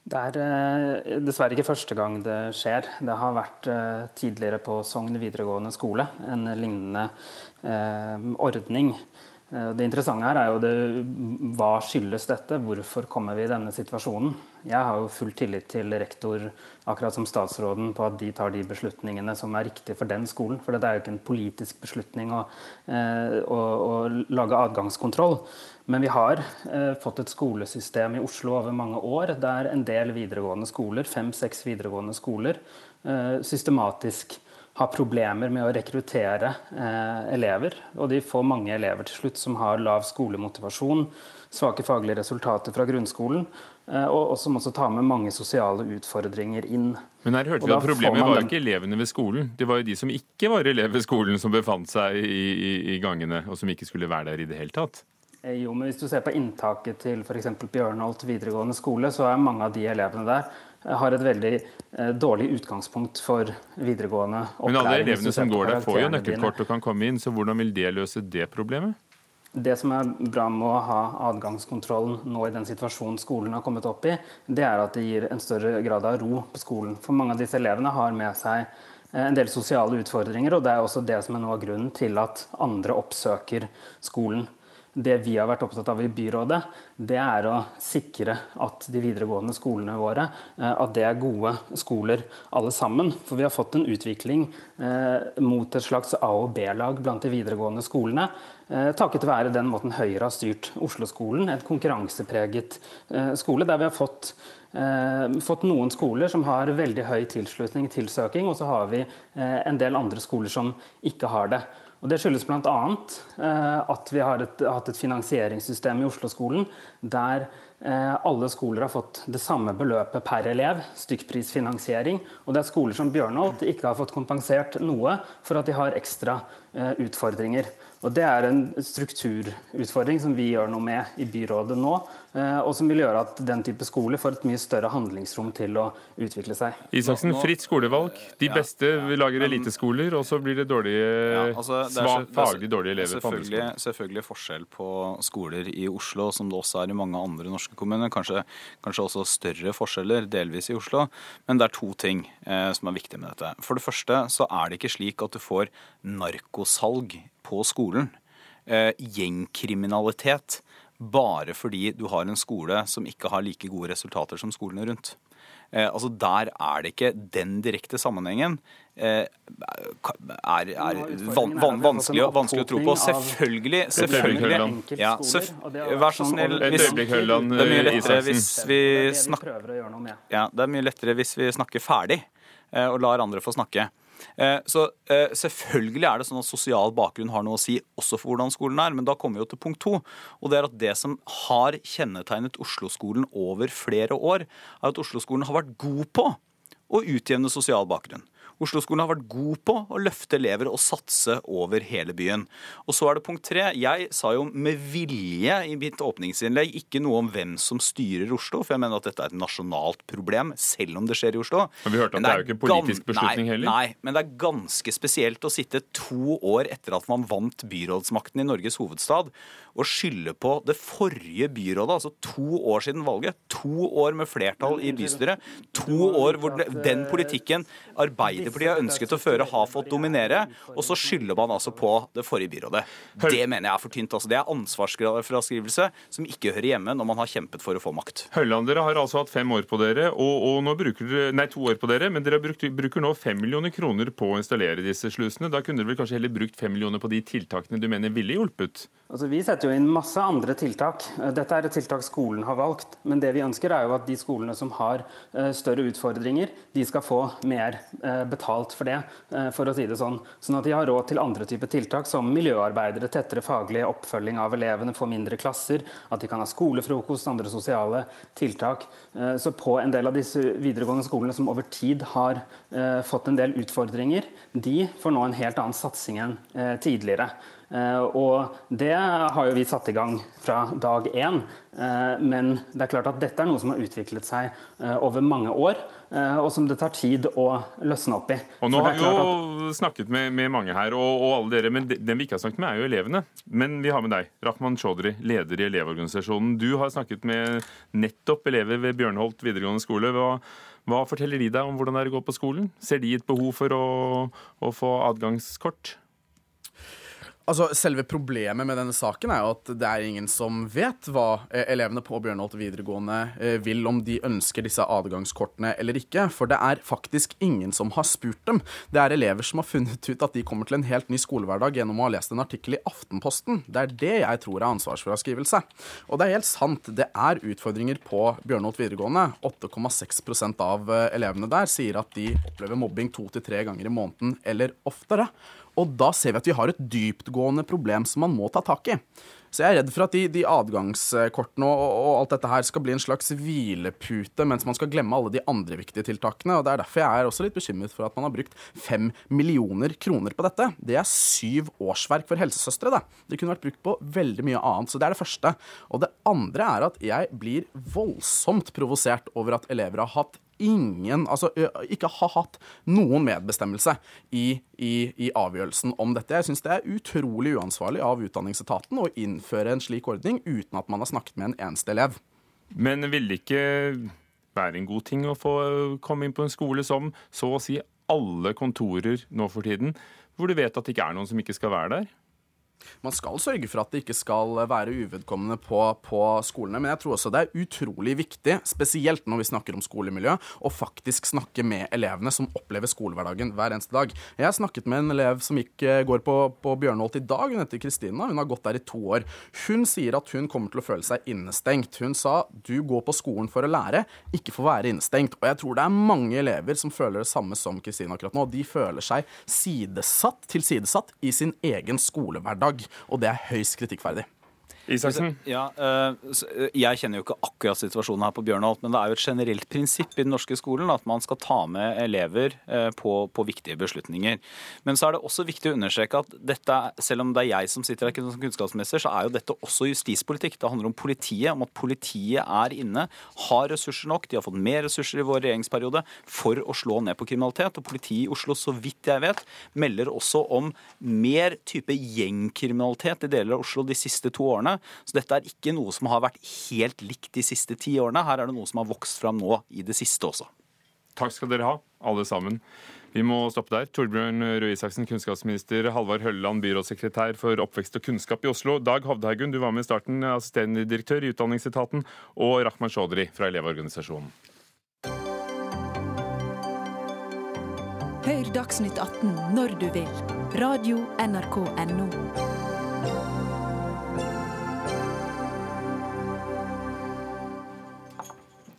Det er eh, dessverre ikke første gang det skjer. Det har vært eh, tidligere på Sogn videregående skole en lignende eh, ordning. Det interessante her er jo det, hva skyldes dette? Hvorfor kommer vi i denne situasjonen? Jeg har jo full tillit til rektor akkurat som statsråden på at de tar de beslutningene som er riktige for den skolen. For det er jo ikke en politisk beslutning å, å, å lage adgangskontroll. Men vi har eh, fått et skolesystem i Oslo over mange år der en del videregående skoler, fem-seks videregående skoler, eh, systematisk har problemer med å rekruttere eh, elever. Og de får mange elever til slutt som har lav skolemotivasjon, svake faglige resultater fra grunnskolen, eh, og, og, som også tar med mange sosiale utfordringer inn. Men her hørte vi at Problemet var ikke elevene ved skolen, det var jo de som ikke var elever ved skolen, som befant seg i, i, i gangene, og som ikke skulle være der i det hele tatt. Eh, jo, men Hvis du ser på inntaket til f.eks. Bjørnholt videregående skole, så er mange av de elevene der har et veldig eh, dårlig utgangspunkt for videregående opplæring. Men alle elevene som går der, får jo nøkkelkort og kan komme inn, så hvordan vil det løse det problemet? Det som er bra med å ha adgangskontrollen nå i den situasjonen skolen har kommet opp i, det er at det gir en større grad av ro på skolen. For mange av disse elevene har med seg eh, en del sosiale utfordringer, og det er også det som er noe av grunnen til at andre oppsøker skolen det vi har vært opptatt av i byrådet, det er å sikre at de videregående skolene våre eh, at det er gode skoler alle sammen. For vi har fått en utvikling eh, mot et slags A- og B-lag blant de videregående skolene. Eh, takket være den måten Høyre har styrt Oslo-skolen, et konkurransepreget skole der vi har fått fått noen skoler som har veldig høy tilslutning til søking, og så har vi en del andre skoler som ikke har det. Og Det skyldes bl.a. Eh, at vi har hatt et finansieringssystem i Oslo-skolen der eh, alle skoler har fått det samme beløpet per elev, stykkprisfinansiering. Og det er skoler som Bjørnholt ikke har fått kompensert noe for at de har ekstra eh, utfordringer. Og Det er en strukturutfordring som vi gjør noe med i byrådet nå. Eh, og som vil gjøre at den type skole får et mye større handlingsrom til å utvikle seg. Isaksen, fritt skolevalg. De beste lager eliteskoler, og så blir det dårlige, ja, altså, det er, faglig dårlige elever på andre skoler. Selvfølgelig forskjell på skoler i Oslo, som det også er i mange andre norske kommuner. Kanskje, kanskje også større forskjeller, delvis i Oslo. Men det er to ting eh, som er viktige med dette. For det første så er det ikke slik at du får narkosalg på skolen. Eh, gjengkriminalitet bare fordi du har en skole som ikke har like gode resultater som skolene rundt. Eh, altså Der er det ikke den direkte sammenhengen. Eh, er, er van, van, vanskelig, vanskelig, å tro på. Selvfølgelig, selvfølgelig ja, Vær så snill. Hvis, det er mye lettere hvis vi snakker ja, Det er mye lettere hvis vi snakker ferdig eh, og lar andre få snakke. Eh, så eh, selvfølgelig er det sånn at sosial bakgrunn har noe å si også for hvordan skolen er, men da kommer vi jo til punkt to. Og det er at det som har kjennetegnet Oslo-skolen over flere år, er at Oslo-skolen har vært god på å utjevne sosial bakgrunn. Oslo-skolen har vært god på å løfte elever og satse over hele byen. Og så er det punkt tre. Jeg sa jo med vilje i mitt åpningsinnlegg ikke noe om hvem som styrer Oslo, for jeg mener at dette er et nasjonalt problem, selv om det skjer i Oslo. Men vi hørte at det, det er jo ikke en politisk beslutning heller. Nei, men det er ganske spesielt å sitte to år etter at man vant byrådsmakten i Norges hovedstad, og skylde på det forrige byrådet, altså to år siden valget. To år med flertall i bystyret. To år hvor den politikken arbeider Arbeiderpartiet har ønsket å føre, har fått dominere. Og så skylder man altså på det forrige byrådet. Det mener jeg er for tynt. Altså. Det er ansvarsfraskrivelse som ikke hører hjemme når man har kjempet for å få makt. Høyland, dere har altså hatt fem år på dere, og, og nå bruker dere, nei, to år på dere, men dere brukt, bruker nå fem millioner kroner på å installere disse slusene. Da kunne dere vel kanskje heller brukt fem millioner på de tiltakene du mener ville hjulpet? Altså, vi setter jo inn masse andre tiltak. Dette er et tiltak skolen har valgt. Men det vi ønsker er jo at de skolene som har uh, større utfordringer, de skal få mer uh, betalt for det, for å si det sånn. Sånn at de har råd til andre typer tiltak, som miljøarbeidere, tettere faglig oppfølging av elevene, få mindre klasser, at de kan ha skolefrokost, andre sosiale tiltak. Så på en del av disse videregående skolene som over tid har fått en del utfordringer, de får nå en helt annen satsing enn tidligere. Eh, og det har jo vi satt i gang fra dag én. Eh, men det er klart at dette er noe som har utviklet seg eh, over mange år. Og som det tar tid å løsne opp i. Og Nå har vi jo snakket med, med, mange her, og, og, alle dere, men den vi ikke har snakket med, er jo elevene. Men vi har med deg, Rahman Chaudhry, leder i Elevorganisasjonen. Du har snakket med nettopp elever ved Bjørnholt videregående skole. Hva, hva forteller de deg om hvordan det er å gå på skolen? Ser de et behov for å, å få adgangskort? Altså, Selve problemet med denne saken er jo at det er ingen som vet hva eh, elevene på Bjørnholt videregående eh, vil, om de ønsker disse adgangskortene eller ikke. For det er faktisk ingen som har spurt dem. Det er elever som har funnet ut at de kommer til en helt ny skolehverdag gjennom å ha lest en artikkel i Aftenposten. Det er det jeg tror er ansvarsfraskrivelse. Og det er helt sant, det er utfordringer på Bjørnholt videregående. 8,6 av eh, elevene der sier at de opplever mobbing to til tre ganger i måneden eller oftere. Og da ser vi at vi har et dyptgående problem som man må ta tak i. Så jeg er redd for at de, de adgangskortene og, og, alt dette her skal bli en slags hvilepute, mens man skal glemme alle de andre viktige tiltakene. og Det er derfor jeg er også litt bekymret for at man har brukt fem millioner kroner på dette. Det er syv årsverk for helsesøstre, det. Det kunne vært brukt på veldig mye annet. Så det er det første. Og det andre er at jeg blir voldsomt provosert over at elever har hatt ingen Altså ikke har hatt noen medbestemmelse i, i, i avgjørelsen om dette. Jeg syns det er utrolig uansvarlig av Utdanningsetaten å innføre en slik ordning uten at man har snakket med en eneste elev. Men vil det ikke være en god ting å få komme inn på en skole som så å si alle kontorer nå for tiden, hvor du vet at det ikke er noen som ikke skal være der? Man skal sørge for at det ikke skal være uvedkommende på, på, skolene. Men jeg tror også det er utrolig viktig, spesielt når vi snakker om skolemiljø, å faktisk snakke med elevene som opplever skolehverdagen hver eneste dag. Jeg snakket med en elev som gikk, eh, går på, på Bjørnholt i dag. Hun heter Kristina. Hun har gått der i to år. Hun sier at hun kommer til å føle seg innestengt. Hun sa du går på skolen for å lære, ikke for å være innestengt. Og jeg tror det er mange elever som føler det samme som Kristina akkurat nå. De føler seg sidesatt, tilsidesatt i sin egen skolehverdag dag, og det er høyst kritikkverdig. Isaksen? Ja, eh, eh, Jeg kjenner jo ikke akkurat situasjonen her på Bjørnholt, men det er jo et generelt prinsipp i den norske skolen at man skal ta med elever eh, på, på, viktige beslutninger. Men så er det også viktig å understreke at dette, selv om det er jeg som sitter her som kunnskapsminister, så er jo dette også justispolitikk. Det handler om politiet, om at politiet er inne, har ressurser nok. De har fått mer ressurser i vår regjeringsperiode for å slå ned på kriminalitet. Og politiet i Oslo, så vidt jeg vet, melder også om mer type gjengkriminalitet i deler av Oslo de siste to årene. Så dette er ikke noe som har vært helt likt de siste ti årene. Her er det noe som har vokst fram nå i det siste også. Takk skal dere ha, alle sammen. Vi må stoppe der. Torbjørn Røe Isaksen, kunnskapsminister. Halvard Hølleland, byrådssekretær for oppvekst og kunnskap i Oslo. Dag Hovdhaugen, du var med i starten, assisterende direktør i Utdanningsetaten. Og Rahman Chaudhry fra Elevorganisasjonen. Hør Dagsnytt 18 når du vil. Radio NRK Radio.nrk.no.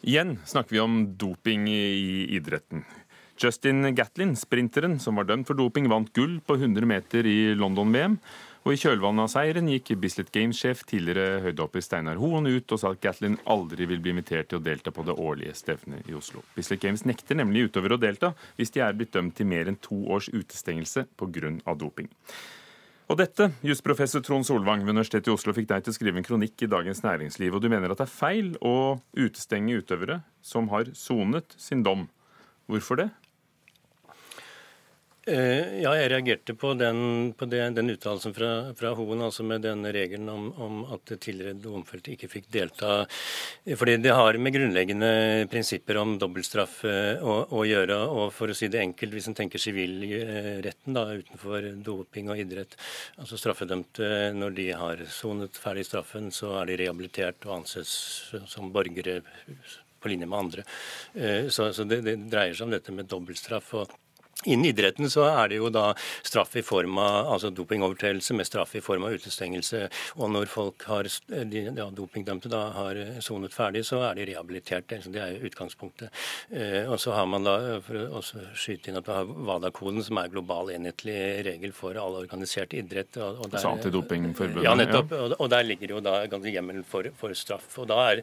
Igjen snakker vi om doping i idretten. Justin Gatlin, sprinteren som var dømt for doping, vant gull på 100 meter i London-VM. Og I kjølvannet av seieren gikk Bislett Games-sjef tidligere høydehopper Steinar Hoen ut og sa at Gatlin aldri vil bli invitert til å delta på det årlige stevnet i Oslo. Bislett Games nekter nemlig utøvere å delta hvis de er blitt dømt til mer enn to års utestengelse pga. doping. Og dette, jusprofessor Trond Solvang ved Universitetet i Oslo, fikk deg til å skrive en kronikk i Dagens Næringsliv, og du mener at det er feil å utestenge utøvere som har sonet sin dom. Hvorfor det? Eh, ja, jeg reagerte på den, på den uttalelsen fra, fra Hoen, altså med denne regelen om, om at tidligere domfelte ikke fikk delta. Fordi det har med grunnleggende prinsipper om dobbeltstraff eh, å, å, gjøre. Og for å si det enkelt, hvis en tenker sivilretten da, utenfor doping og idrett, altså straffedømte når de har sonet ferdig straffen, så er de rehabilitert og anses som borgere på linje med andre. Eh, så, så det, det dreier seg om dette med dobbeltstraff. og Innen idretten så er det jo da straff i form av altså dopingovertredelse med straff i form av utestengelse. Og når folk har, de ja, dopingdømte da har sonet ferdig, så er de rehabilitert. Det er jo utgangspunktet. Eh, og så har man da, for å skyte inn at du har WADA-koden, som er global enhetlig regel for all organisert idrett. Og, og der, så Antidopingforbundet? Ja, nettopp. Ja. Og, og, der ligger jo da ganske hjemmel for, for straff. Og da er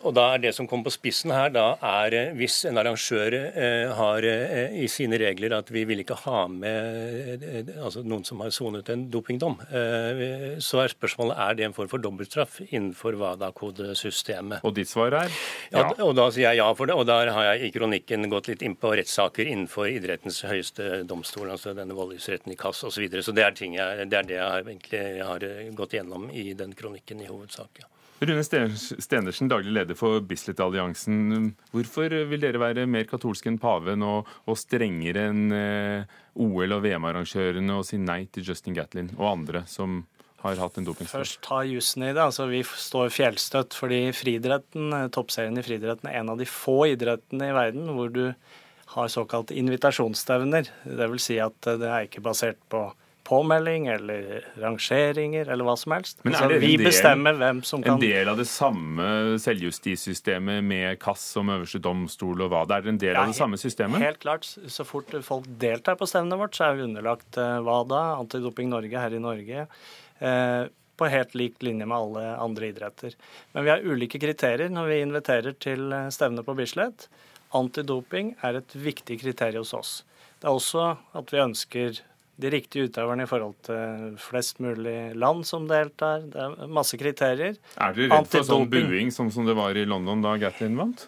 og da er Det som kommer på spissen her, da er eh, hvis en arrangør eh, har eh, i sine regler at vi vil ikke ha med altså noen som har sonet en dopingdom, eh, så er spørsmålet er det en form for dobbeltstraff innenfor WADA-kodesystemet. Og ditt svar er? Ja. ja. Og da sier jeg ja for det. Og der har jeg i kronikken gått litt inn på rettssaker innenfor idrettens høyeste domstol, altså denne voldgiftsretten i KAS osv. Så, så det er, ting jeg, det er det jeg har, egentlig, jeg har gått gjennom i den kronikken i hovedsak. ja. Rune Stenersen, daglig leder for Bislett-alliansen. Hvorfor vil dere være mer katolske enn paven og, og strengere enn eh, OL- og VM-arrangørene og si nei til Justin Gatlin og andre som har hatt en dopingstraff? Først ta jussen i det. altså Vi står fjellstøtt fordi friidretten, eh, toppserien i friidretten er en av de få idrettene i verden hvor du har såkalte invitasjonsstevner. Vil si at det er ikke basert på påmelding eller rangeringer eller hva som helst. Men er det vi del, bestemmer hvem som kan En del av det samme selvjustissystemet med KAS som øverste domstol og hva det er? en del Ja, av det samme systemet? Helt klart. Så fort folk deltar på stevnet vårt, så er vi underlagt eh, WADA, Antidoping Norge her i Norge. eh, På helt lik linje med alle andre idretter. Men vi har ulike kriterier når vi inviterer til eh, stevne på Bislett. Antidoping er et viktig kriterium hos oss. Det er også at vi ønsker de riktige utøverne i forhold til flest mulig land som deltar. Det er masse kriterier. Er dere redd for sånn buing som, som det var i London da Gatlin vant?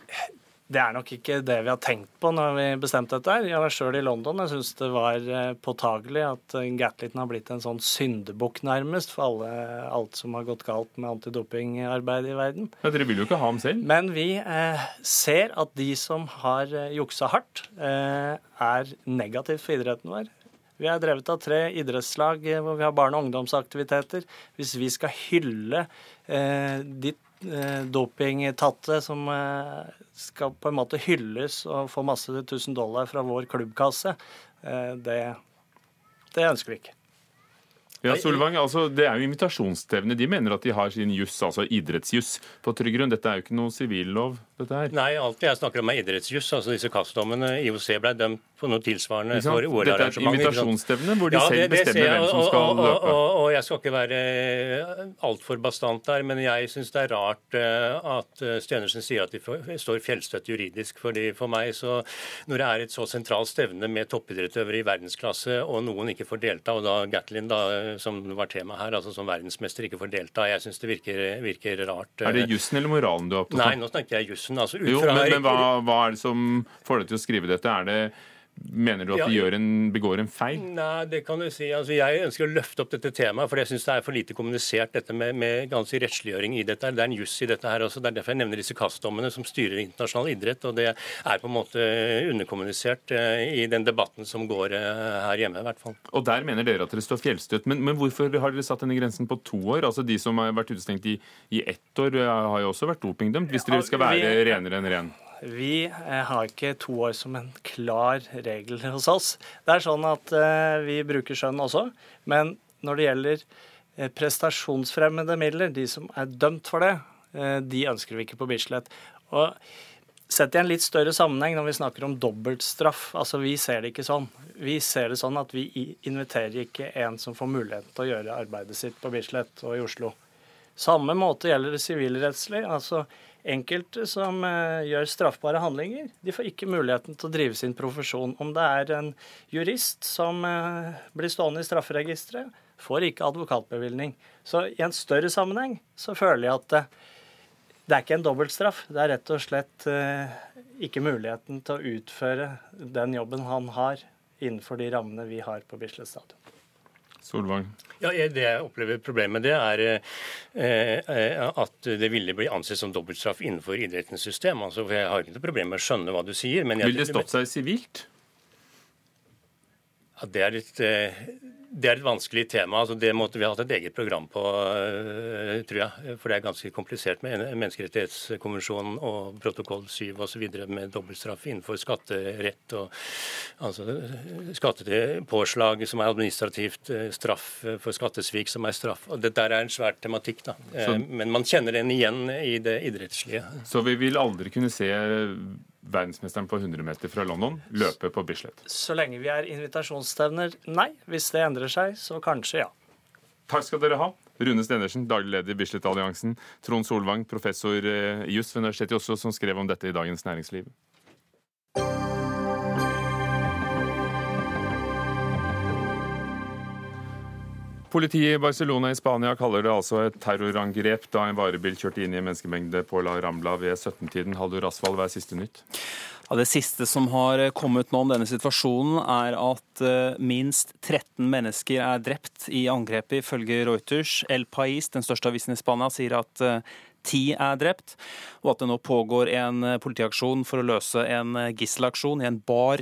Det er nok ikke det vi har tenkt på når vi bestemte dette. her. Jeg var sjøl i London. Jeg syns det var eh, påtagelig at eh, Gatlin har blitt en sånn syndebukk nærmest for alle, alt som har gått galt med antidopingarbeidet i verden. Ja, dere vil jo ikke ha ham selv. Men vi eh, ser at de som har eh, juksa hardt, eh, er negativt for idretten vår. Vi er drevet av tre idrettslag eh, hvor vi har barne- og ungdomsaktiviteter. Hvis vi skal hylle eh, de eh, dopingtatte som eh, skal på en måte hylles og få masse tusen dollar fra vår klubbkasse, eh, det, det ønsker vi ikke. Ja, Solvang, altså Det er jo invitasjonsstevne. De mener at de har sin juss, altså idrettsjuss, på trygg grunn. Dette er jo ikke noe sivillov, dette her. Nei, alt jeg snakker om er idrettsjuss. Altså disse kastdommene. IOC ble dømt på noe tilsvarende for for Dette er et OL-arrangementet. invitasjonsstevne hvor de Ja, selv bestemmer jeg, hvem som skal og, og, løpe. Og, og jeg skal ikke være altfor bastant der, men jeg syns det er rart eh, at eh, Stenersen sier at de står fjellstøtt juridisk. fordi For meg, så når det er et så sentralt stevne med toppidrettsøvere i verdensklasse, og noen ikke får delta, og da Gatlin, da, som var tema her, altså som verdensmester ikke får delta, jeg syns det virker, virker rart. eh. Er det jussen eller moralen du er opptatt av? Nei, nå snakker jeg jussen. Altså, ut Jo, fra men, men hva, hva er det som får deg til å skrive dette? Er det, mener du at de gjør en, begår en feil? Nei, det kan du si. Altså, jeg ønsker å løfte opp dette temaet, for jeg syns det er for lite kommunisert dette med, med ganske rettsliggjøring i dette. Det er en juss i dette her også. Det er derfor jeg nevner disse kastdommene som styrer internasjonal idrett. Og det er på en måte underkommunisert eh, i den debatten som går eh, her hjemme, i hvert fall. Og der mener dere at dere står fjellstøtt. Men, men hvorfor har dere satt denne grensen på to år? Altså De som har vært utestengt i, i ett år, eh, har jo også vært dopingdømt, hvis dere skal være renere enn ren. Vi eh, har ikke to år som en klar regel hos oss. Det er sånn at eh, vi bruker skjønn også, men når det gjelder prestasjonsfremmende midler, de som er dømt for det, eh, de ønsker vi ikke på Bislett. Og Sett i en litt større sammenheng når vi snakker om dobbeltstraff. Altså, Vi ser det ikke sånn. Vi ser det sånn at vi inviterer ikke en som får muligheten til å gjøre arbeidet sitt på Bislett og i Oslo. Samme måte gjelder det sivilrettslig. Altså, enkelte som eh, gjør straffbare handlinger, de får ikke muligheten til å drive sin profesjon. Om det er en jurist som eh, blir stående i strafferegisteret, får ikke advokatbevilgning. Så i en større sammenheng så føler jeg at eh, det er ikke en dobbeltstraff. Det er rett og slett ikke muligheten til å utføre den jobben han har innenfor de rammene vi har på Bislett stadion. Solvang. Ja, Det jeg opplever problemet med det, er eh, eh, at det ville bli ansett som dobbeltstraff innenfor idrettens system. Altså, for Jeg har ikke noe problem med å skjønne hva du sier. Men jeg, Vil det stått seg sivilt? Ja, det, er et, det er et vanskelig tema. altså Det måtte vi ha hatt et eget program på, eh, tror jeg. For det er ganske komplisert med menneskerettighetskonvensjonen og protokoll 7 osv. med dobbeltstraff innenfor skatterett og altså skattepåslag som er administrativt, eh, straff for skattesvik som er straff. og Det der er en svær tematikk, da. Så- Men man kjenner den igjen i det idrettslige. Så vi vil aldri kunne se verdensmesteren på 100 meter fra London løpe på Bislett. Så lenge vi er invitasjonsstevner, nei. Hvis det endrer seg, så kanskje ja. Takk skal dere ha. Rune Stenersen, daglig leder i Bislett-alliansen. Trond Solvang, professor eh, i juss ved Universitetet i Oslo, som skrev om dette i Dagens Næringsliv. Politiet i Barcelona i Spania kaller det altså et terrorangrep da en varebil kjørte inn i en menneskemengde på La Rambla ved 17-tiden. Haldur Asvald, hva er siste nytt? Ja, det siste som har kommet nå om denne situasjonen, er at eh, minst 13 mennesker er drept i angrepet, ifølge Reuters. El Pais, den største avisen i Spania, sier at eh, ti er drept, og at det nå pågår en politiaksjon for å løse en gisselaksjon i en bar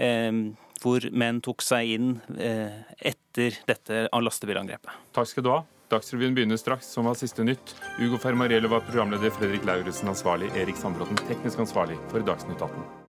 eh, hvor menn tok seg inn eh, etter dette lastebilangrepet. Takk skal du ha. Dagsrevyen begynner straks, som var siste nytt. Ugo Fermariello var programleder, Fredrik Lauritzen ansvarlig, Erik Sandbråten teknisk ansvarlig for Dagsnytt 18.